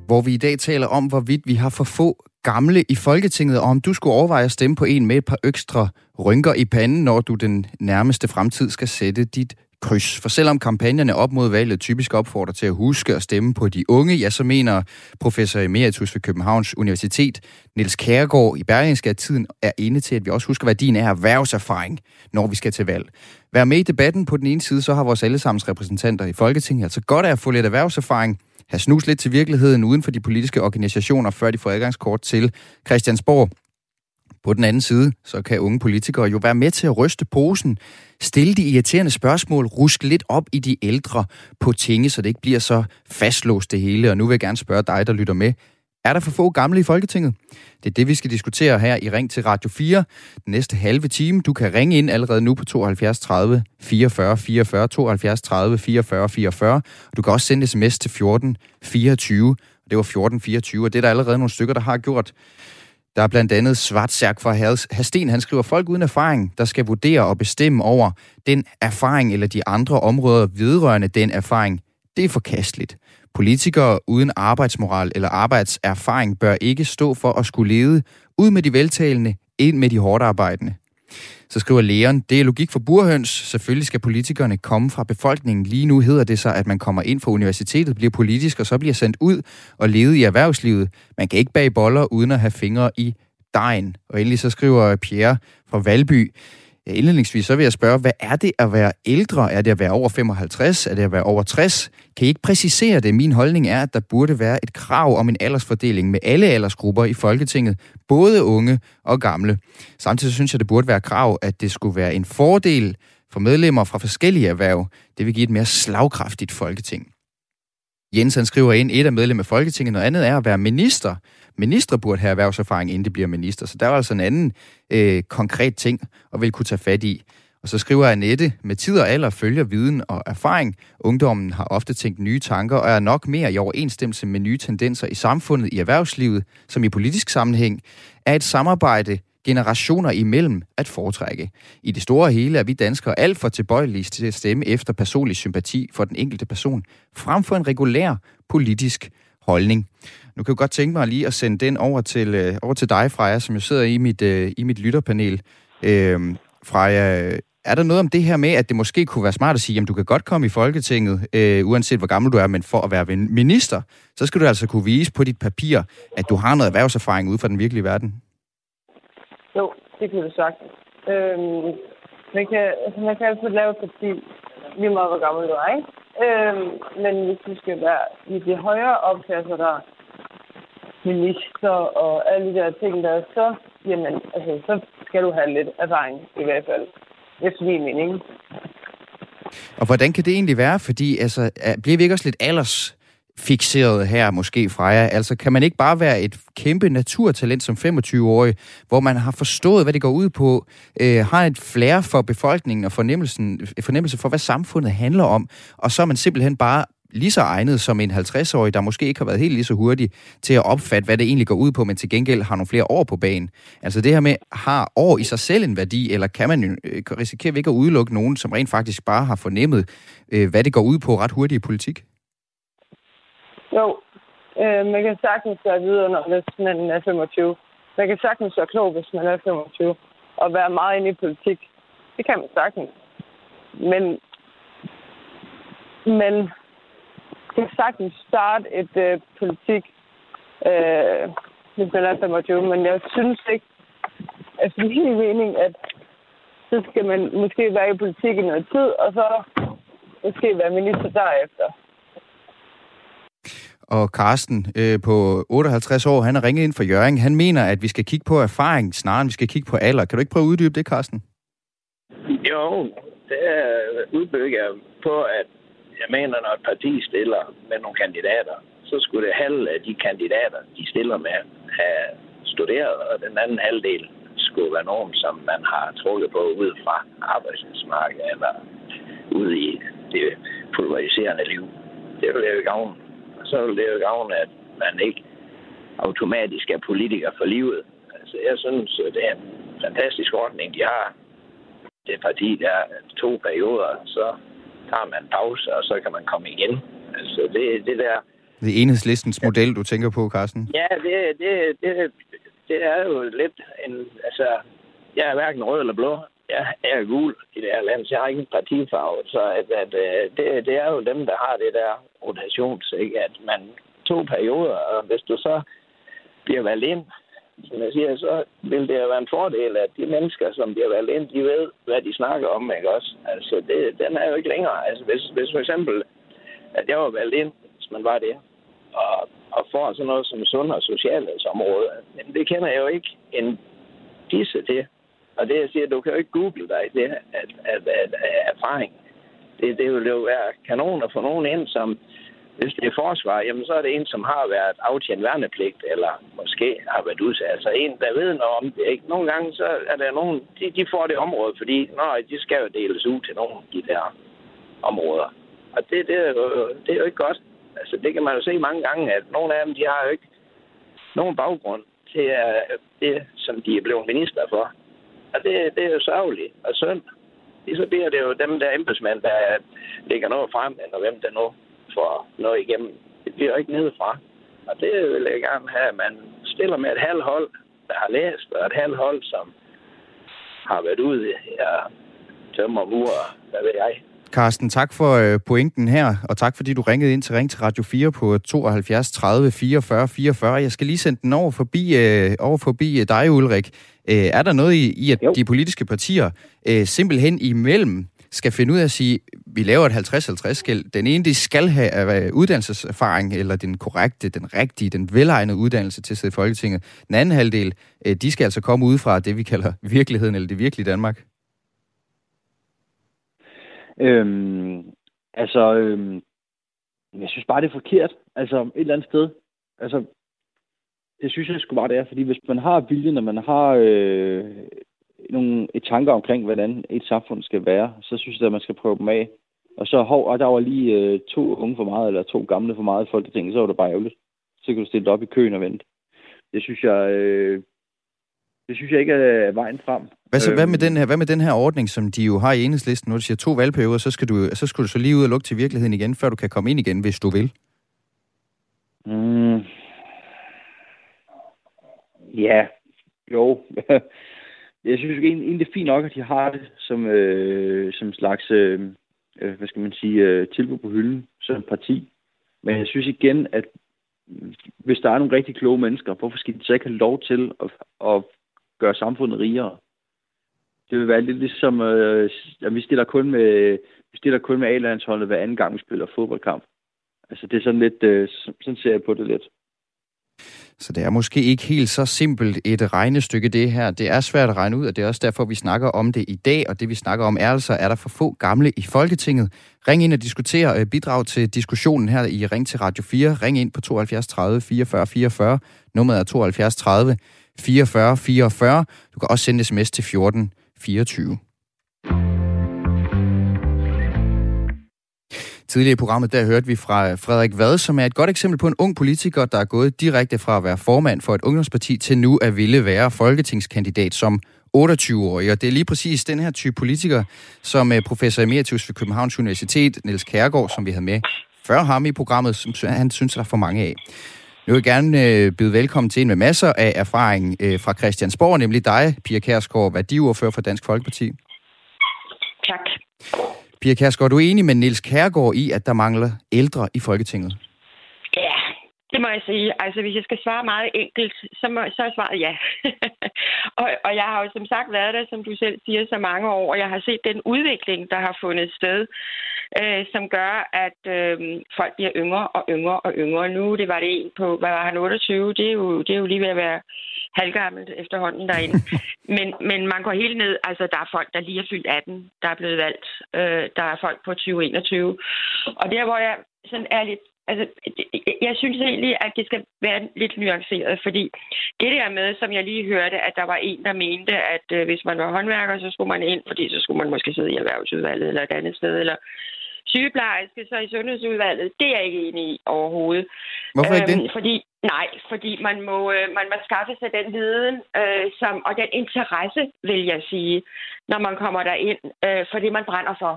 Hvor vi i dag taler om, hvorvidt vi har for få gamle i Folketinget, og om du skulle overveje at stemme på en med et par ekstra rynker i panden, når du den nærmeste fremtid skal sætte dit kryds. For selvom kampagnerne op mod valget typisk opfordrer til at huske at stemme på de unge, ja, så mener professor emeritus ved Københavns Universitet, Niels Kærgaard i Berlingske, at tiden er inde til, at vi også husker værdien af erhvervserfaring, når vi skal til valg. Vær med i debatten på den ene side, så har vores allesammens repræsentanter i Folketinget altså godt af at få lidt erhvervserfaring, have snus lidt til virkeligheden uden for de politiske organisationer, før de får adgangskort til Christiansborg. På den anden side, så kan unge politikere jo være med til at ryste posen, stille de irriterende spørgsmål, ruske lidt op i de ældre på tinge, så det ikke bliver så fastlåst det hele. Og nu vil jeg gerne spørge dig, der lytter med. Er der for få gamle i Folketinget? Det er det, vi skal diskutere her i Ring til Radio 4. Den næste halve time. Du kan ringe ind allerede nu på 72 30 44 44, 72 30 44 44. Du kan også sende sms til 14 24. Det var 14 24, og det er der allerede nogle stykker, der har gjort. Der er blandt andet Svartsærk fra Hasten. Han skriver, folk uden erfaring, der skal vurdere og bestemme over den erfaring eller de andre områder vedrørende den erfaring. Det er forkasteligt. Politikere uden arbejdsmoral eller arbejdserfaring bør ikke stå for at skulle lede ud med de veltalende, ind med de hårdt arbejdende. Så skriver Leon, det er logik for burhøns. Selvfølgelig skal politikerne komme fra befolkningen. Lige nu hedder det sig, at man kommer ind fra universitetet, bliver politisk og så bliver sendt ud og levet i erhvervslivet. Man kan ikke bage boller uden at have fingre i dejen. Og endelig så skriver Pierre fra Valby, Øh, indledningsvis så vil jeg spørge, hvad er det at være ældre? Er det at være over 55? Er det at være over 60? Kan I ikke præcisere det? Min holdning er, at der burde være et krav om en aldersfordeling med alle aldersgrupper i Folketinget, både unge og gamle. Samtidig synes jeg, det burde være krav, at det skulle være en fordel for medlemmer fra forskellige erhverv. Det vil give et mere slagkraftigt Folketing. Jens han skriver ind, et af medlem af Folketinget, noget andet er at være minister. Minister burde have erhvervserfaring, inden de bliver minister. Så der er altså en anden øh, konkret ting, at vil kunne tage fat i. Og så skriver Annette, med tid og alder følger viden og erfaring. Ungdommen har ofte tænkt nye tanker og er nok mere i overensstemmelse med nye tendenser i samfundet, i erhvervslivet, som i politisk sammenhæng, er et samarbejde generationer imellem at foretrække. I det store hele er vi danskere alt for tilbøjelige til at stemme efter personlig sympati for den enkelte person, frem for en regulær politisk holdning. Nu kan jeg godt tænke mig lige at sende den over til, øh, over til dig, Freja, som jo sidder i mit, øh, i mit lytterpanel. Øh, Freja, er der noget om det her med, at det måske kunne være smart at sige, at du kan godt komme i Folketinget, øh, uanset hvor gammel du er, men for at være minister, så skal du altså kunne vise på dit papir, at du har noget erhvervserfaring ude fra den virkelige verden? Jo, det kan du sagt. Øhm, man, kan, altså, man kan altid lave et parti, lige meget hvor gammel du er, ikke? Øhm, men hvis du skal være i de højere opklasser, der minister og alle de der ting der, så, jamen, altså, så skal du have lidt erfaring i hvert fald. Efter min mening. Og hvordan kan det egentlig være? Fordi altså, bliver vi ikke også lidt alders fixeret her måske fra jer? Altså kan man ikke bare være et kæmpe naturtalent som 25-årig, hvor man har forstået, hvad det går ud på, øh, har et flair for befolkningen og fornemmelsen, øh, fornemmelse for, hvad samfundet handler om, og så er man simpelthen bare lige så egnet som en 50-årig, der måske ikke har været helt lige så hurtig til at opfatte, hvad det egentlig går ud på, men til gengæld har nogle flere år på banen. Altså det her med, har år i sig selv en værdi, eller kan man øh, risikere ikke at udelukke nogen, som rent faktisk bare har fornemmet, øh, hvad det går ud på ret hurtigt i politik? Jo, øh, man kan sagtens være videre, hvis man er 25. Man kan sagtens være klog, hvis man er 25. Og være meget inde i politik. Det kan man sagtens. Men man kan sagtens starte et øh, politik, øh, hvis man er 25. Men jeg synes ikke, altså min mening, at så skal man måske være i politik i noget tid, og så måske være minister derefter. Og Carsten øh, på 58 år, han har ringet ind for Jørgen. Han mener, at vi skal kigge på erfaring, snarere end vi skal kigge på alder. Kan du ikke prøve at uddybe det, Carsten? Jo, det udbygger jeg på, at jeg mener, når et parti stiller med nogle kandidater, så skulle det halve af de kandidater, de stiller med, have studeret, og den anden halvdel skulle være nogen, som man har trukket på ud fra arbejdsmarkedet eller ud i det pulveriserende liv. Det vil jo gavne. Så vil det jo gavne, at man ikke automatisk er politiker for livet. Altså, jeg synes, det er en fantastisk ordning, de har. Det parti, der er to perioder, så tager man pause, og så kan man komme igen. Altså, det, det der... Det er enhedslistens model, du tænker på, Carsten? Ja, det, det, det, det er jo lidt en... Altså, jeg er hverken rød eller blå. Jeg er gul i det her land, så jeg har ingen partifarve. Så at, at, øh, det, det er jo dem, der har det der rotations, ikke? at man to perioder, og hvis du så bliver valgt ind, som jeg siger, så vil det jo være en fordel, at de mennesker, som bliver valgt ind, de ved, hvad de snakker om, ikke også? Altså, det, den er jo ikke længere. Altså, hvis, hvis for eksempel, at jeg var valgt ind, hvis man var det, og, og får sådan noget som sund- og socialhedsområde, men det kender jeg jo ikke en disse til. Og det, jeg siger, du kan jo ikke google dig det, at, at, at, at erfaring. Det, det vil jo være kanon at få nogen ind, som hvis det er forsvar, jamen så er det en, som har været aftjent værnepligt, eller måske har været udsat. Altså en, der ved noget om det. Ikke? Nogle gange så er der nogen, de, de får det område, fordi nej, de skal jo deles ud til nogle af de der områder. Og det, det, er jo, det er jo ikke godt. Altså det kan man jo se mange gange, at nogle af dem, de har jo ikke nogen baggrund til uh, det, som de er blevet minister for. Og det, det er jo sørgeligt og synd. Så bliver det jo dem der embedsmænd, der lægger noget frem, eller hvem der nu får noget igennem. Det bliver jo ikke nedefra. Og det vil jeg gerne have, at man stiller med et halvt hold, der har læst, og et halvt hold, som har været ude og tømmer murer, hvad ved jeg. Carsten, tak for øh, pointen her, og tak fordi du ringede ind til Ring til Radio 4 på 72 30 44 44. Jeg skal lige sende den over forbi, øh, over forbi øh, dig, Ulrik er der noget i, i at jo. de politiske partier simpelthen imellem skal finde ud af at sige, vi laver et 50-50-skæld. Den ene, de skal have uddannelseserfaring, eller den korrekte, den rigtige, den velegnede uddannelse til at sidde i Folketinget. Den anden halvdel, øh, de skal altså komme ud fra det, vi kalder virkeligheden, eller det virkelige Danmark. Øhm, altså, øhm, jeg synes bare, det er forkert. Altså, et eller andet sted. Altså, det synes jeg sgu bare, det er. Fordi hvis man har viljen, og man har øh, nogle et tanker omkring, hvordan et samfund skal være, så synes jeg, at man skal prøve dem af. Og så hov, og der var lige øh, to unge for meget, eller to gamle for meget i Folketinget, så var det bare ærgerligt. Så kan du stille op i køen og vente. Det synes jeg, øh, det synes jeg ikke er vejen frem. Hvad, så, hvad, med øhm. den her, hvad med den her ordning, som de jo har i enhedslisten? Når du siger to valgperioder, så skal, du, så skal du så lige ud og lukke til virkeligheden igen, før du kan komme ind igen, hvis du vil. Mm. Ja, jo. jeg synes egentlig, det er fint nok, at de har det som, øh, som slags, øh, øh, hvad skal man sige, øh, tilbud på hylden som parti. Men jeg synes igen, at hvis der er nogle rigtig kloge mennesker, hvorfor skal de så ikke have lov til at, at gøre samfundet rigere? Det vil være lidt ligesom, øh, at vi stiller kun med, vi stiller kun med A-landsholdet hver anden gang, vi spiller fodboldkamp. Altså det er sådan lidt, øh, sådan ser jeg på det lidt. Så det er måske ikke helt så simpelt et regnestykke, det her. Det er svært at regne ud, og det er også derfor, vi snakker om det i dag. Og det, vi snakker om, er altså, er der for få gamle i Folketinget? Ring ind og diskuter, øh, bidrag til diskussionen her i Ring til Radio 4. Ring ind på 72 30 44 44. Nummeret er 72 30 44 44. Du kan også sende sms til 14 24. Tidligere i programmet, der hørte vi fra Frederik Vad, som er et godt eksempel på en ung politiker, der er gået direkte fra at være formand for et ungdomsparti til nu at ville være folketingskandidat som 28-årig. Og det er lige præcis den her type politiker, som øh, professor emeritus ved Københavns Universitet, Niels Kærgaard, som vi havde med før ham i programmet, som han synes, der er for mange af. Nu vil jeg gerne øh, byde velkommen til en med masser af erfaring øh, fra Christiansborg, nemlig dig, Pia Kærsgaard, værdiordfører for Dansk Folkeparti. Tak. Pia Kærsgaard, du er enig med Niels Kærgaard i, at der mangler ældre i Folketinget? Ja, det må jeg sige. Altså, hvis jeg skal svare meget enkelt, så, må, så er svaret ja. og, og jeg har jo som sagt været der, som du selv siger, så mange år, og jeg har set den udvikling, der har fundet sted, øh, som gør, at øh, folk bliver yngre og yngre og yngre. Nu det var det en på, hvad var han, 28? Det er jo, det er jo lige ved at være halvgammelt efterhånden derinde. men, men man går helt ned, altså der er folk, der lige er fyldt 18, der er blevet valgt. Øh, der er folk på 2021. Og der, hvor jeg sådan er lidt Altså, jeg synes egentlig, at det skal være lidt nuanceret, fordi det der med, som jeg lige hørte, at der var en, der mente, at øh, hvis man var håndværker, så skulle man ind, fordi så skulle man måske sidde i erhvervsudvalget eller et andet sted, eller sygeplejerske, så i sundhedsudvalget, det er jeg ikke enig i overhovedet. Hvorfor ikke det? Øhm, fordi, nej, fordi man må, øh, man må skaffe sig den viden øh, som, og den interesse, vil jeg sige, når man kommer derind øh, for det, man brænder for.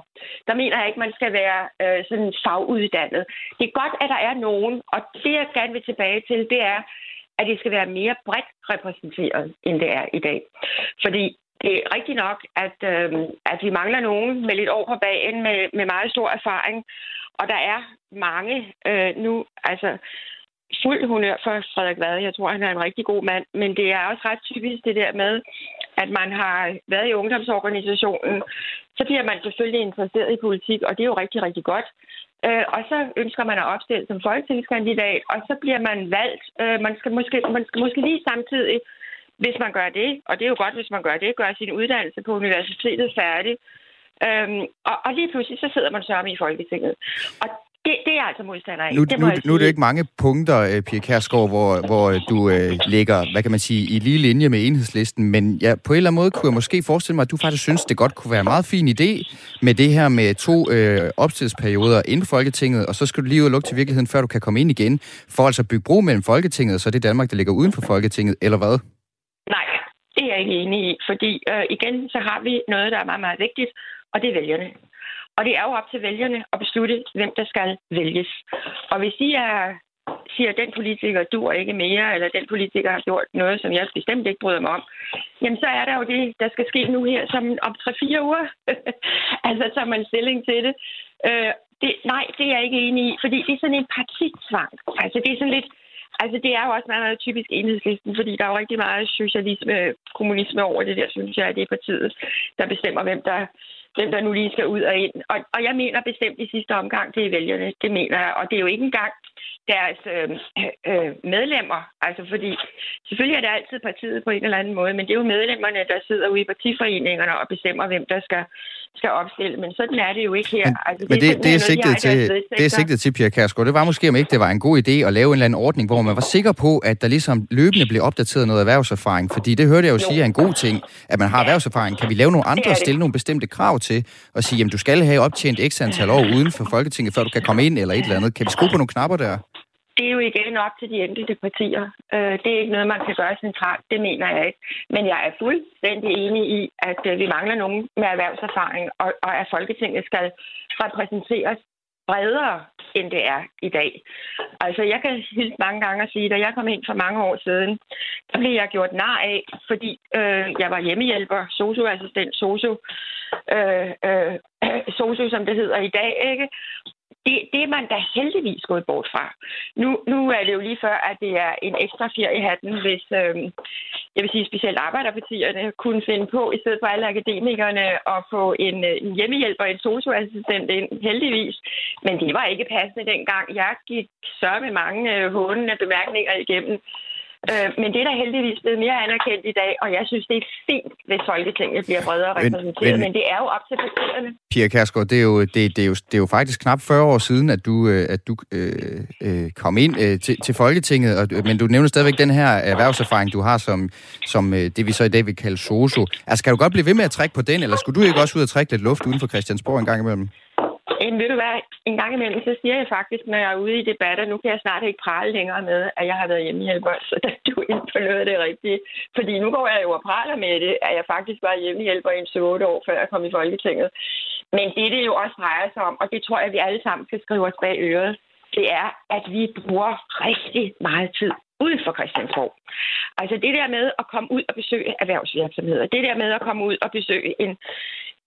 Der mener jeg ikke, man skal være øh, sådan faguddannet. Det er godt, at der er nogen, og det, jeg gerne vil tilbage til, det er, at det skal være mere bredt repræsenteret, end det er i dag. Fordi det er rigtigt nok, at, øh, at vi mangler nogen med lidt år på bagen med, med meget stor erfaring. Og der er mange øh, nu, altså fuld honør for Frederik Vade. Jeg tror, han er en rigtig god mand. Men det er også ret typisk det der med, at man har været i ungdomsorganisationen. Så bliver man selvfølgelig interesseret i politik, og det er jo rigtig, rigtig godt. Øh, og så ønsker man at opstille som folketingskandidat, og så bliver man valgt. Øh, man, skal måske, man skal måske lige samtidig hvis man gør det, og det er jo godt, hvis man gør det, gør sin uddannelse på universitetet færdig, øhm, og, og lige pludselig så sidder man sørme i Folketinget. Og det, det er altså modstander af. Nu, det nu, nu er det ikke mange punkter, øh, Pia Kærsgaard, hvor, hvor du øh, ligger, hvad kan man sige, i lige linje med enhedslisten, men ja, på en eller anden måde kunne jeg måske forestille mig, at du faktisk synes, det godt kunne være en meget fin idé med det her med to øh, opstillingsperioder inden Folketinget, og så skal du lige ud og lukke til virkeligheden, før du kan komme ind igen, for altså at bygge bro mellem Folketinget, og så er det Danmark, der ligger uden for Folketinget, eller hvad? Nej, det er jeg ikke enig i, fordi øh, igen, så har vi noget, der er meget, meget vigtigt, og det er vælgerne. Og det er jo op til vælgerne at beslutte, hvem der skal vælges. Og hvis I er, siger, at den politiker dur ikke mere, eller den politiker har gjort noget, som jeg bestemt ikke bryder mig om, jamen så er der jo det, der skal ske nu her, som om 3-4 uger. altså tager man stilling til det. Øh, det. Nej, det er jeg ikke enig i, fordi det er sådan en partitvang. Altså det er sådan lidt, Altså, det er jo også meget, meget typisk enhedslisten, fordi der er jo rigtig meget socialisme, kommunisme over det der, synes jeg, at det er partiet, der bestemmer, hvem der, hvem der nu lige skal ud og ind. Og, og jeg mener bestemt i sidste omgang, det er vælgerne. Det mener jeg. Og det er jo ikke engang deres øh, øh, medlemmer. Altså, fordi selvfølgelig er det altid partiet på en eller anden måde, men det er jo medlemmerne, der sidder ude i partiforeningerne og bestemmer, hvem der skal skal opstille, men sådan er det jo ikke her. Men, altså, det men det, er, det, er sigtet til, det er sigtet til, Pia Kærsgaard. Det var måske, om ikke det var en god idé at lave en eller anden ordning, hvor man var sikker på, at der ligesom løbende blev opdateret noget erhvervserfaring. Fordi det hørte jeg jo, jo. sige er en god ting, at man har erhvervserfaring. Kan vi lave nogle andre og stille nogle bestemte krav til, og sige, at du skal have optjent x antal år uden for Folketinget, før du kan komme ind eller et eller andet. Kan vi skrue på nogle knapper der? Det er jo igen op til de enkelte partier. Øh, det er ikke noget, man kan gøre centralt. Det mener jeg ikke. Men jeg er fuldstændig enig i, at øh, vi mangler nogen med erhvervserfaring, og, og at Folketinget skal repræsenteres bredere, end det er i dag. Altså, jeg kan hilse mange gange og sige, at da jeg kom ind for mange år siden, der blev jeg gjort nar af, fordi øh, jeg var hjemmehjælper, socioassistent, socio, øh, øh, socio, som det hedder i dag, ikke? Det, det er man da heldigvis gået bort fra. Nu, nu er det jo lige før, at det er en ekstra fjer i hatten, hvis, øh, jeg vil sige specielt arbejderpartierne, kunne finde på, i stedet for alle akademikerne, at få en, en en hjemmehjælper, en socioassistent ind, heldigvis. Men det var ikke passende dengang. Jeg gik så med mange øh, hånende bemærkninger igennem. Øh, men det er da heldigvis blevet mere anerkendt i dag, og jeg synes, det er fint, hvis Folketinget bliver bredere repræsenteret, men, men, men det er jo op til partierne. Pia Kærsgaard, det er, jo, det, det, er jo, det er jo faktisk knap 40 år siden, at du, øh, at du øh, øh, kom ind øh, til, til Folketinget, og, men du nævner stadigvæk den her erhvervserfaring, du har som, som øh, det, vi så i dag vil kalde soso. Altså, skal du godt blive ved med at trække på den, eller skulle du ikke også ud og trække lidt luft uden for Christiansborg en gang imellem? Jamen, ved du hvad, en gang imellem, så siger jeg faktisk, når jeg er ude i debatter, nu kan jeg snart ikke prale længere med, at jeg har været hjemmehjælper, så der du ind på noget af det rigtige. Fordi nu går jeg jo og praler med det, at jeg faktisk var hjemmehjælper i en 8 år, før jeg kom i Folketinget. Men det, det jo også drejer sig om, og det tror jeg, vi alle sammen skal skrive os bag øret, det er, at vi bruger rigtig meget tid uden for Christiansborg. Altså det der med at komme ud og besøge erhvervsvirksomheder, det der med at komme ud og besøge en,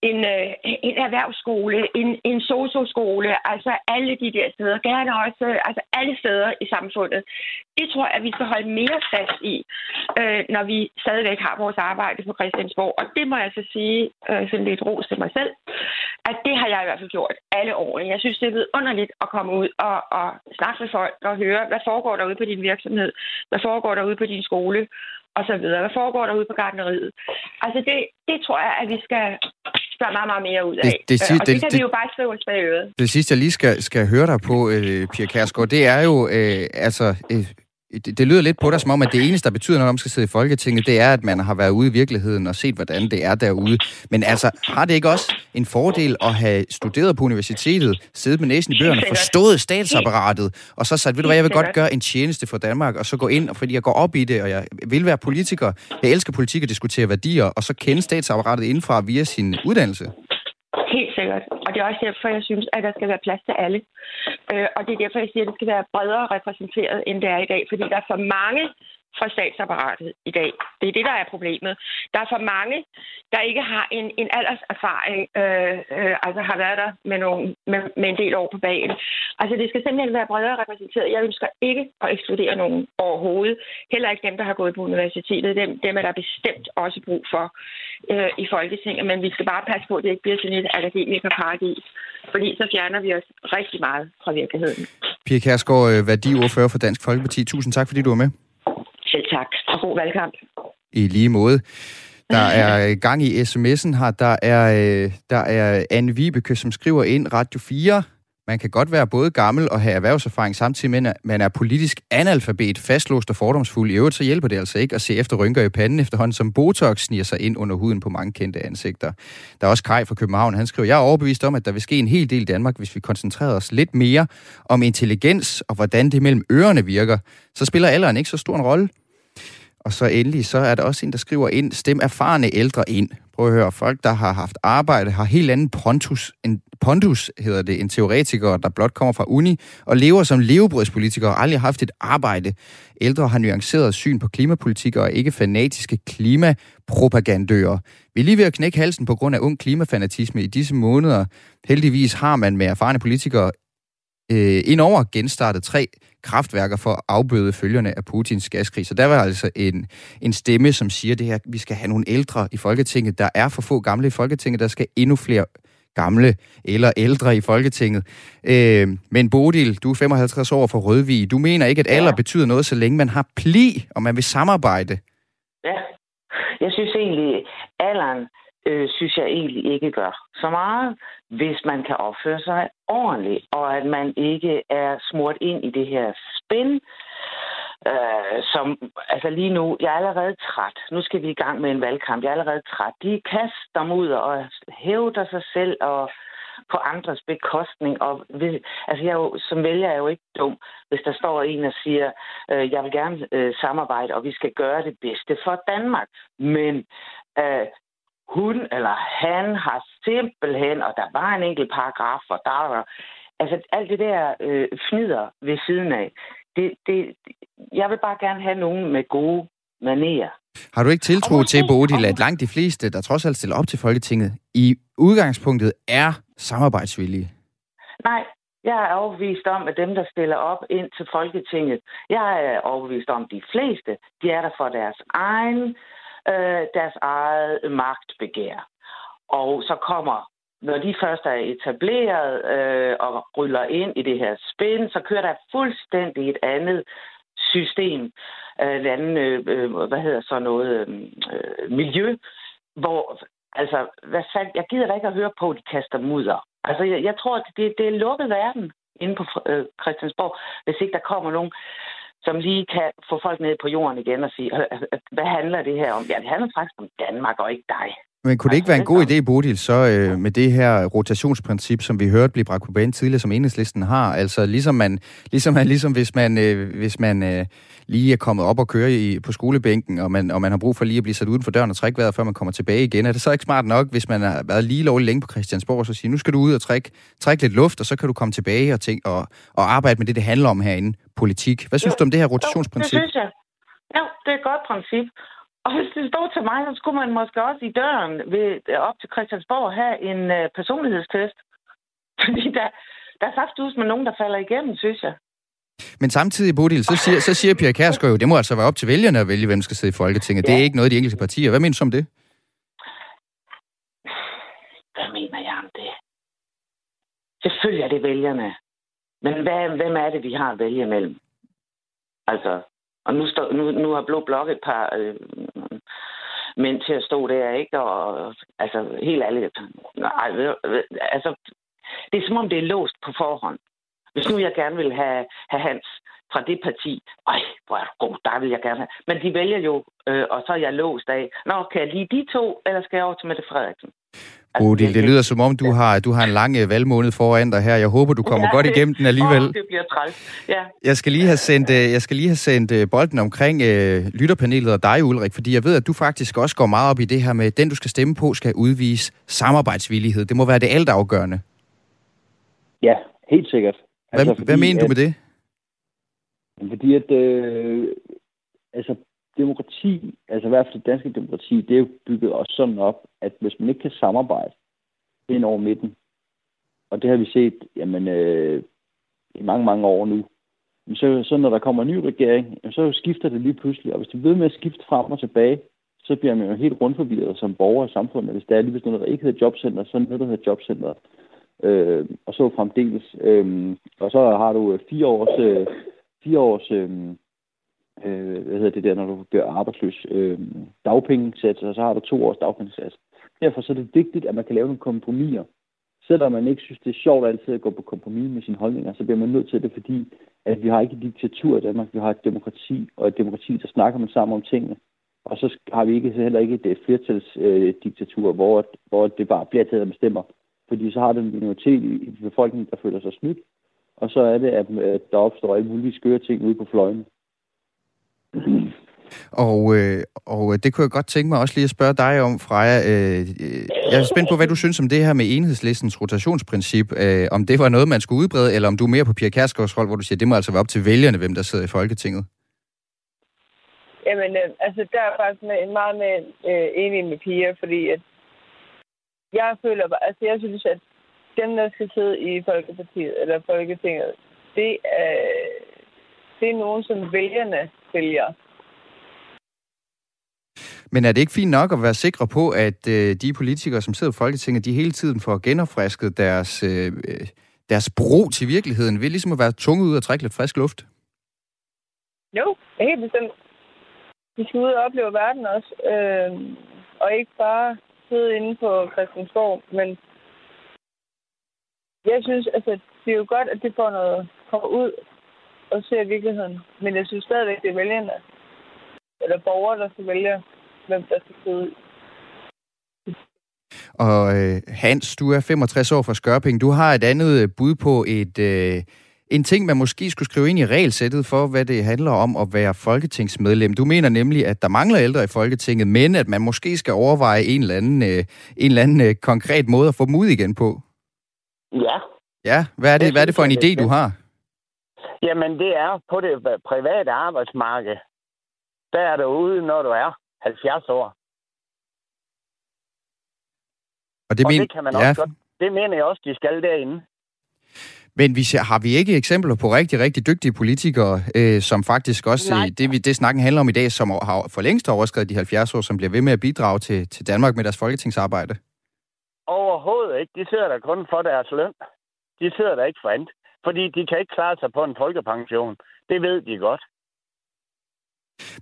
en, øh, en erhvervsskole, en, en socioskole, altså alle de der steder, gerne også øh, altså alle steder i samfundet. Det tror jeg, at vi skal holde mere fast i, øh, når vi stadigvæk har vores arbejde på Christiansborg. Og det må jeg så sige, øh, sådan lidt ros til mig selv, at det har jeg i hvert fald gjort alle årene. Jeg synes, det er underligt at komme ud og, og snakke med folk og høre, hvad foregår derude på din virksomhed, hvad foregår derude på din skole, og så videre. Hvad foregår derude på gardneriet? Altså, det, det tror jeg, at vi skal spørge meget, meget mere ud af. Det, det, det, og det, det kan det, vi jo bare skrive os bag øret. Det sidste, jeg lige skal, skal høre dig på, øh, Pia Kærsgaard, det er jo, øh, altså, øh, det, det lyder lidt på dig som om, at det eneste, der betyder, når man skal sidde i Folketinget, det er, at man har været ude i virkeligheden og set, hvordan det er derude. Men altså, har det ikke også en fordel at have studeret på universitetet, siddet med næsen i bøgerne, forstået statsapparatet, og så sagt, ved du hvad, jeg vil godt gøre en tjeneste for Danmark, og så gå ind, fordi jeg går op i det, og jeg vil være politiker. Jeg elsker politik og diskutere værdier, og så kende statsapparatet indenfra via sin uddannelse. Helt sikkert. Og det er også derfor, jeg synes, at der skal være plads til alle. Øh, og det er derfor, jeg siger, at det skal være bredere repræsenteret, end det er i dag. Fordi der er for mange fra statsapparatet i dag. Det er det, der er problemet. Der er for mange, der ikke har en, en alderserfaring, øh, øh, altså har været der med, nogle, med, med en del år på bagen. Altså det skal simpelthen være bredere repræsenteret. Jeg ønsker ikke at ekskludere nogen overhovedet. Heller ikke dem, der har gået på universitetet. Dem, dem er der bestemt også brug for øh, i Folketinget. Men vi skal bare passe på, at det ikke bliver sådan et akademikerparadis. Fordi så fjerner vi os rigtig meget fra virkeligheden. Pia Kærsgaard, øh, værdiordfører for Dansk Folkeparti. Tusind tak, fordi du var med. Og god valgkamp. I lige måde. Der er gang i sms'en her. Der er, øh, der er Anne Vibeke, som skriver ind Radio 4. Man kan godt være både gammel og have erhvervserfaring samtidig med, at man er politisk analfabet, fastlåst og fordomsfuld. I øvrigt så hjælper det altså ikke at se efter rynker i panden efterhånden, som Botox sniger sig ind under huden på mange kendte ansigter. Der er også Kai fra København. Han skriver, jeg er overbevist om, at der vil ske en hel del i Danmark, hvis vi koncentrerer os lidt mere om intelligens og hvordan det mellem ørerne virker. Så spiller alderen ikke så stor en rolle. Og så endelig, så er der også en, der skriver ind, stem erfarne ældre ind. Prøv at høre, folk, der har haft arbejde, har helt anden pontus, en pontus hedder det, en teoretiker, der blot kommer fra uni og lever som levebrødspolitiker og aldrig har haft et arbejde. Ældre har nuanceret syn på klimapolitik og ikke fanatiske klimapropagandører. Vi er lige ved at knække halsen på grund af ung klimafanatisme i disse måneder. Heldigvis har man med erfarne politikere øh, indover genstartet tre kraftværker for at afbøde følgerne af Putins gaskrig. Så der var altså en, en stemme, som siger det her, vi skal have nogle ældre i Folketinget. Der er for få gamle i Folketinget, der skal endnu flere gamle eller ældre i Folketinget. Øh, men Bodil, du er 55 år fra Rødvig. Du mener ikke, at alder ja. betyder noget, så længe man har pli, og man vil samarbejde. Ja, jeg synes egentlig, alderen øh, synes jeg egentlig ikke gør så meget, hvis man kan opføre sig ordentligt, og at man ikke er smurt ind i det her spin, øh, som, altså lige nu, jeg er allerede træt. Nu skal vi i gang med en valgkamp. Jeg er allerede træt. De kaster ud og hævder sig selv og på andres bekostning. Og hvis, altså jeg er jo, som vælger er jeg jo ikke dum, hvis der står en og siger, øh, jeg vil gerne øh, samarbejde, og vi skal gøre det bedste for Danmark. Men øh, hun eller han har simpelthen, og der var en enkelt paragraf, og der var, altså alt det der øh, fnider ved siden af, det, det, jeg vil bare gerne have nogen med gode manerer. Har du ikke tiltro til, Bodil, at langt de fleste, der trods alt stiller op til Folketinget, i udgangspunktet er samarbejdsvillige? Nej, jeg er overbevist om, at dem, der stiller op ind til Folketinget, jeg er overbevist om, at de fleste, de er der for deres egen øh, Øh, deres eget magtbegær. Og så kommer, når de først er etableret øh, og ryller ind i det her spænd, så kører der fuldstændig et andet system, øh, anden, øh, hvad hedder så noget, øh, øh, miljø, hvor, altså, hvad fanden, jeg gider da ikke at høre på, at de kaster mudder. Altså, jeg, jeg tror, at det, det er lukket verden inde på øh, Christiansborg, hvis ikke der kommer nogen som lige kan få folk ned på jorden igen og sige, hvad handler det her om? Ja, det handler faktisk om Danmark og ikke dig. Men kunne det ikke være en god idé, Bodil, så øh, med det her rotationsprincip, som vi hørte blive bragt på banen tidligere, som enhedslisten har? Altså ligesom, man, ligesom, man, ligesom hvis man, øh, hvis man øh, lige er kommet op og kører i, på skolebænken, og man, og man har brug for lige at blive sat uden for døren og trække vejret, før man kommer tilbage igen. Er det så ikke smart nok, hvis man har været lige lovligt længe på Christiansborg, og så sige, nu skal du ud og trække, trække lidt luft, og så kan du komme tilbage og, tænke, og, og arbejde med det, det handler om herinde, politik. Hvad synes jo, du om det her rotationsprincip? Jo, det synes jeg. Ja, det er et godt princip. Og hvis det stod til mig, så skulle man måske også i døren ved, op til Christiansborg have en uh, personlighedstest. Fordi der, der er faktisk med nogen, der falder igennem, synes jeg. Men samtidig, Bodil, så siger, så siger Pia Kærsgaard jo, det må altså være op til vælgerne at vælge, hvem skal sidde i Folketinget. Ja. Det er ikke noget de enkelte partier. Hvad mener du om det? Hvad mener jeg om det? Selvfølgelig er det vælgerne. Men hvad, hvem er det, vi har at vælge mellem? Altså, Og nu, står, nu, nu har Blå Blok et par øh, mænd til at stå der, ikke? Og altså, helt ærligt, nej, altså, det er som om, det er låst på forhånd. Hvis nu jeg gerne vil have, have Hans fra det parti, ej, hvor er du god, der vil jeg gerne have. Men de vælger jo, øh, og så er jeg låst af, nå, kan jeg lige de to, eller skal jeg over til Mette Frederiksen? Altså, Bodil, det lyder som om, du har, du har en lang øh, valgmåned foran dig her. Jeg håber, du kommer ja, godt igennem den alligevel. Åh, det bliver træls. Ja. Jeg skal lige have sendt, øh, jeg skal lige have sendt øh, bolden omkring øh, lytterpanelet og dig, Ulrik, fordi jeg ved, at du faktisk også går meget op i det her med, at den, du skal stemme på, skal udvise samarbejdsvillighed. Det må være det altafgørende. Ja, helt sikkert. Hvad, altså, fordi, hvad mener du med det? Fordi at, øh, altså, demokrati, altså i hvert fald det danske demokrati, det er jo bygget også sådan op, at hvis man ikke kan samarbejde ind over midten, og det har vi set jamen, øh, i mange, mange år nu, så, så når der kommer en ny regering, så skifter det lige pludselig, og hvis det ved med at skifte frem og tilbage, så bliver man jo helt rundforvirret som borger i samfundet. Hvis der er lige hvis noget, der ikke hedder jobcenter, så er noget, der hedder jobcenter. Øh, og så fremdeles. Øh, og så har du øh, fire års, øh, fire års øh, øh, hvad hedder det der, når du bliver arbejdsløs, øh, dagpengesats, og så har du to års dagpengesats. Derfor så er det vigtigt, at man kan lave nogle kompromiser. Selvom man ikke synes, det er sjovt altid at gå på kompromis med sine holdninger, så bliver man nødt til det, fordi at vi har ikke et diktatur i Danmark, vi har et demokrati, og et demokrati, der snakker man sammen om tingene. Og så har vi ikke heller ikke et flertalsdiktatur, øh, hvor, hvor det bare bliver taget, der bestemmer. Fordi så har du en minoritet i, i befolkningen, der føler sig snydt. Og så er det, at, at der opstår alle mulige skøre ting ude på fløjene. Og, øh, og det kunne jeg godt tænke mig også lige at spørge dig om, Freja. Øh, jeg er spændt på, hvad du synes om det her med enhedslistens rotationsprincip. Øh, om det var noget, man skulle udbrede, eller om du er mere på Pia Kærsgaards hold, hvor du siger, det må altså være op til vælgerne, hvem der sidder i Folketinget. Jamen, øh, altså, der er faktisk med, meget med øh, enig med Pia, fordi at jeg føler, altså, jeg synes, at dem, der skal sidde i Folkepartiet, eller Folketinget, det er, det er nogen, som vælgerne vælger. Men er det ikke fint nok at være sikre på, at øh, de politikere, som sidder i Folketinget, de hele tiden får genopfrisket deres, øh, deres bro til virkeligheden, ved ligesom at være tunge ud og trække lidt frisk luft? Jo, det er helt bestemt. De skal ud og opleve verden også, øh, og ikke bare sidde inde på Christiansborg, men jeg synes, altså, det er jo godt, at det får noget, kommer ud og ser virkeligheden. Men jeg synes stadigvæk, det er vælgerne, eller borgere, der skal vælge, hvem der skal sidde og øh, Hans, du er 65 år fra Skørping. Du har et andet øh, bud på et, øh, en ting, man måske skulle skrive ind i regelsættet for, hvad det handler om at være folketingsmedlem. Du mener nemlig, at der mangler ældre i Folketinget, men at man måske skal overveje en eller anden, øh, en eller anden øh, konkret måde at få dem ud igen på. Ja. Ja, hvad er det, hvad er det for en idé, du har? Jamen, det er på det private arbejdsmarked. Der er du ude, når du er 70 år. Og det, og men... det kan man ja. også godt. Det mener jeg også, de skal derinde. Men vi, har vi ikke eksempler på rigtig, rigtig dygtige politikere, øh, som faktisk også, Nej. det, vi, det snakken handler om i dag, som har for længst overskrevet de 70 år, som bliver ved med at bidrage til, til Danmark med deres folketingsarbejde? Overhovedet ikke. De sidder der kun for deres løn. De sidder der ikke for andet. Fordi de kan ikke klare sig på en folkepension. Det ved de godt.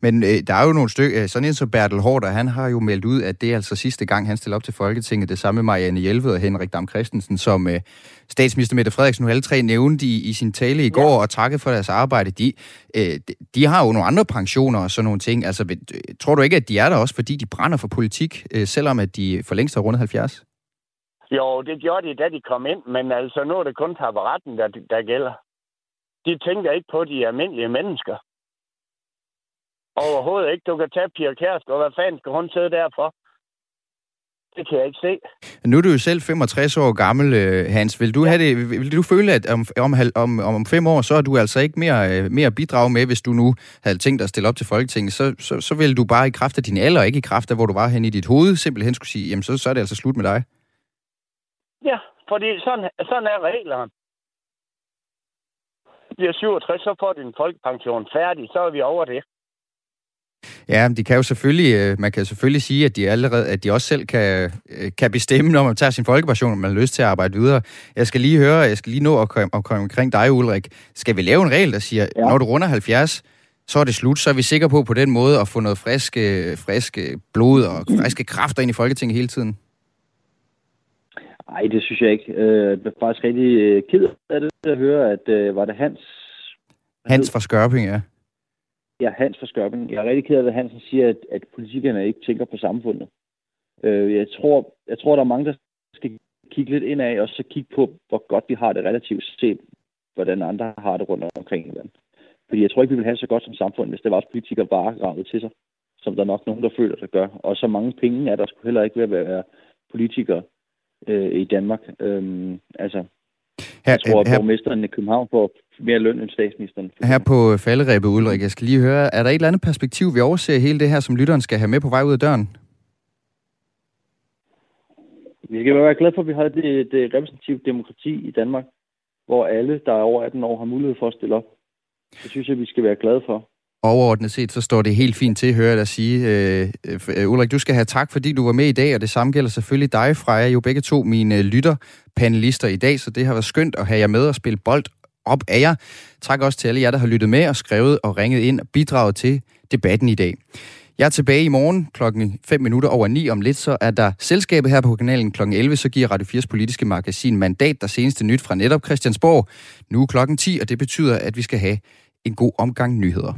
Men øh, der er jo nogle stykker, sådan en som Bertel Hårder, han har jo meldt ud, at det er altså sidste gang, han stiller op til Folketinget, det samme med Marianne Hjelved og Henrik Dam Christensen, som øh, statsminister Mette Frederiksen nu alle tre nævnte i, i sin tale i går, ja. og takket for deres arbejde. De, øh, de har jo nogle andre pensioner og sådan nogle ting. Altså, øh, tror du ikke, at de er der også, fordi de brænder for politik, øh, selvom at de for længst har rundet 70? Jo, det gjorde de, da de kom ind, men altså nu er det kun taburetten, der, der gælder. De tænker ikke på de almindelige mennesker. Overhovedet ikke. Du kan tage Pia Kjærsgaard. Hvad fanden skal hun sidde derfor? Det kan jeg ikke se. Nu er du jo selv 65 år gammel, øh, Hans. Vil du, ja. have det, vil du føle, at om, om, om, om fem år, så er du altså ikke mere, øh, mere bidrag med, hvis du nu havde tænkt dig at stille op til Folketinget, så, så, så vil du bare i kraft af din alder, ikke i kraft af, hvor du var hen i dit hoved, simpelthen skulle sige, jamen så, så er det altså slut med dig. Ja, fordi sådan, sådan er reglerne. Bliver 67, så får din folkepension færdig, så er vi over det. Ja, de kan jo selvfølgelig, øh, man kan selvfølgelig sige, at de allerede, at de også selv kan, øh, kan bestemme, når man tager sin folkepension, om man har lyst til at arbejde videre. Jeg skal lige høre, jeg skal lige nå at komme, at komme omkring dig, Ulrik. Skal vi lave en regel, der siger, ja. når du runder 70, så er det slut. Så er vi sikre på på den måde at få noget friske, friske blod og friske kræfter ind i Folketinget hele tiden. Nej, det synes jeg ikke. Øh, jeg er faktisk rigtig øh, ked af det at høre, at øh, var det Hans... Hans fra Skørping, ja. Ja, Hans fra Skørping. Jeg er rigtig ked af, at Hansen siger, at, at politikerne ikke tænker på samfundet. Jeg, tror, jeg tror, der er mange, der skal kigge lidt ind af, og så kigge på, hvor godt vi har det relativt set, hvordan andre har det rundt omkring i landet. Fordi jeg tror ikke, vi vil have så godt som samfund, hvis det var også politikere bare gravet til sig, som der er nok nogen, der føler, der gør. Og så mange penge er der skulle heller ikke ved at være politikere øh, i Danmark. Øhm, altså, her, jeg tror, at borgmesteren i København får mere løn end statsministeren. Her på falderæbet, Ulrik, jeg skal lige høre, er der et eller andet perspektiv, vi overser hele det her, som lytteren skal have med på vej ud af døren? Vi skal være glade for, at vi har det, det repræsentative demokrati i Danmark, hvor alle, der er over 18 år, har mulighed for at stille op. Det synes jeg, vi skal være glade for. Overordnet set, så står det helt fint til, hører jeg dig sige. Øh, øh, øh, Ulrik, du skal have tak, fordi du var med i dag, og det samme gælder selvfølgelig dig, Freja. Jo begge to mine øh, lytterpanelister i dag, så det har været skønt at have jer med og spille bold op af jer. Tak også til alle jer, der har lyttet med og skrevet og ringet ind og bidraget til debatten i dag. Jeg er tilbage i morgen klokken 5 minutter over 9 om lidt, så er der selskabet her på kanalen klokken 11, så giver Radio 4's politiske magasin Mandat der seneste nyt fra netop Christiansborg. Nu klokken 10, og det betyder, at vi skal have en god omgang nyheder.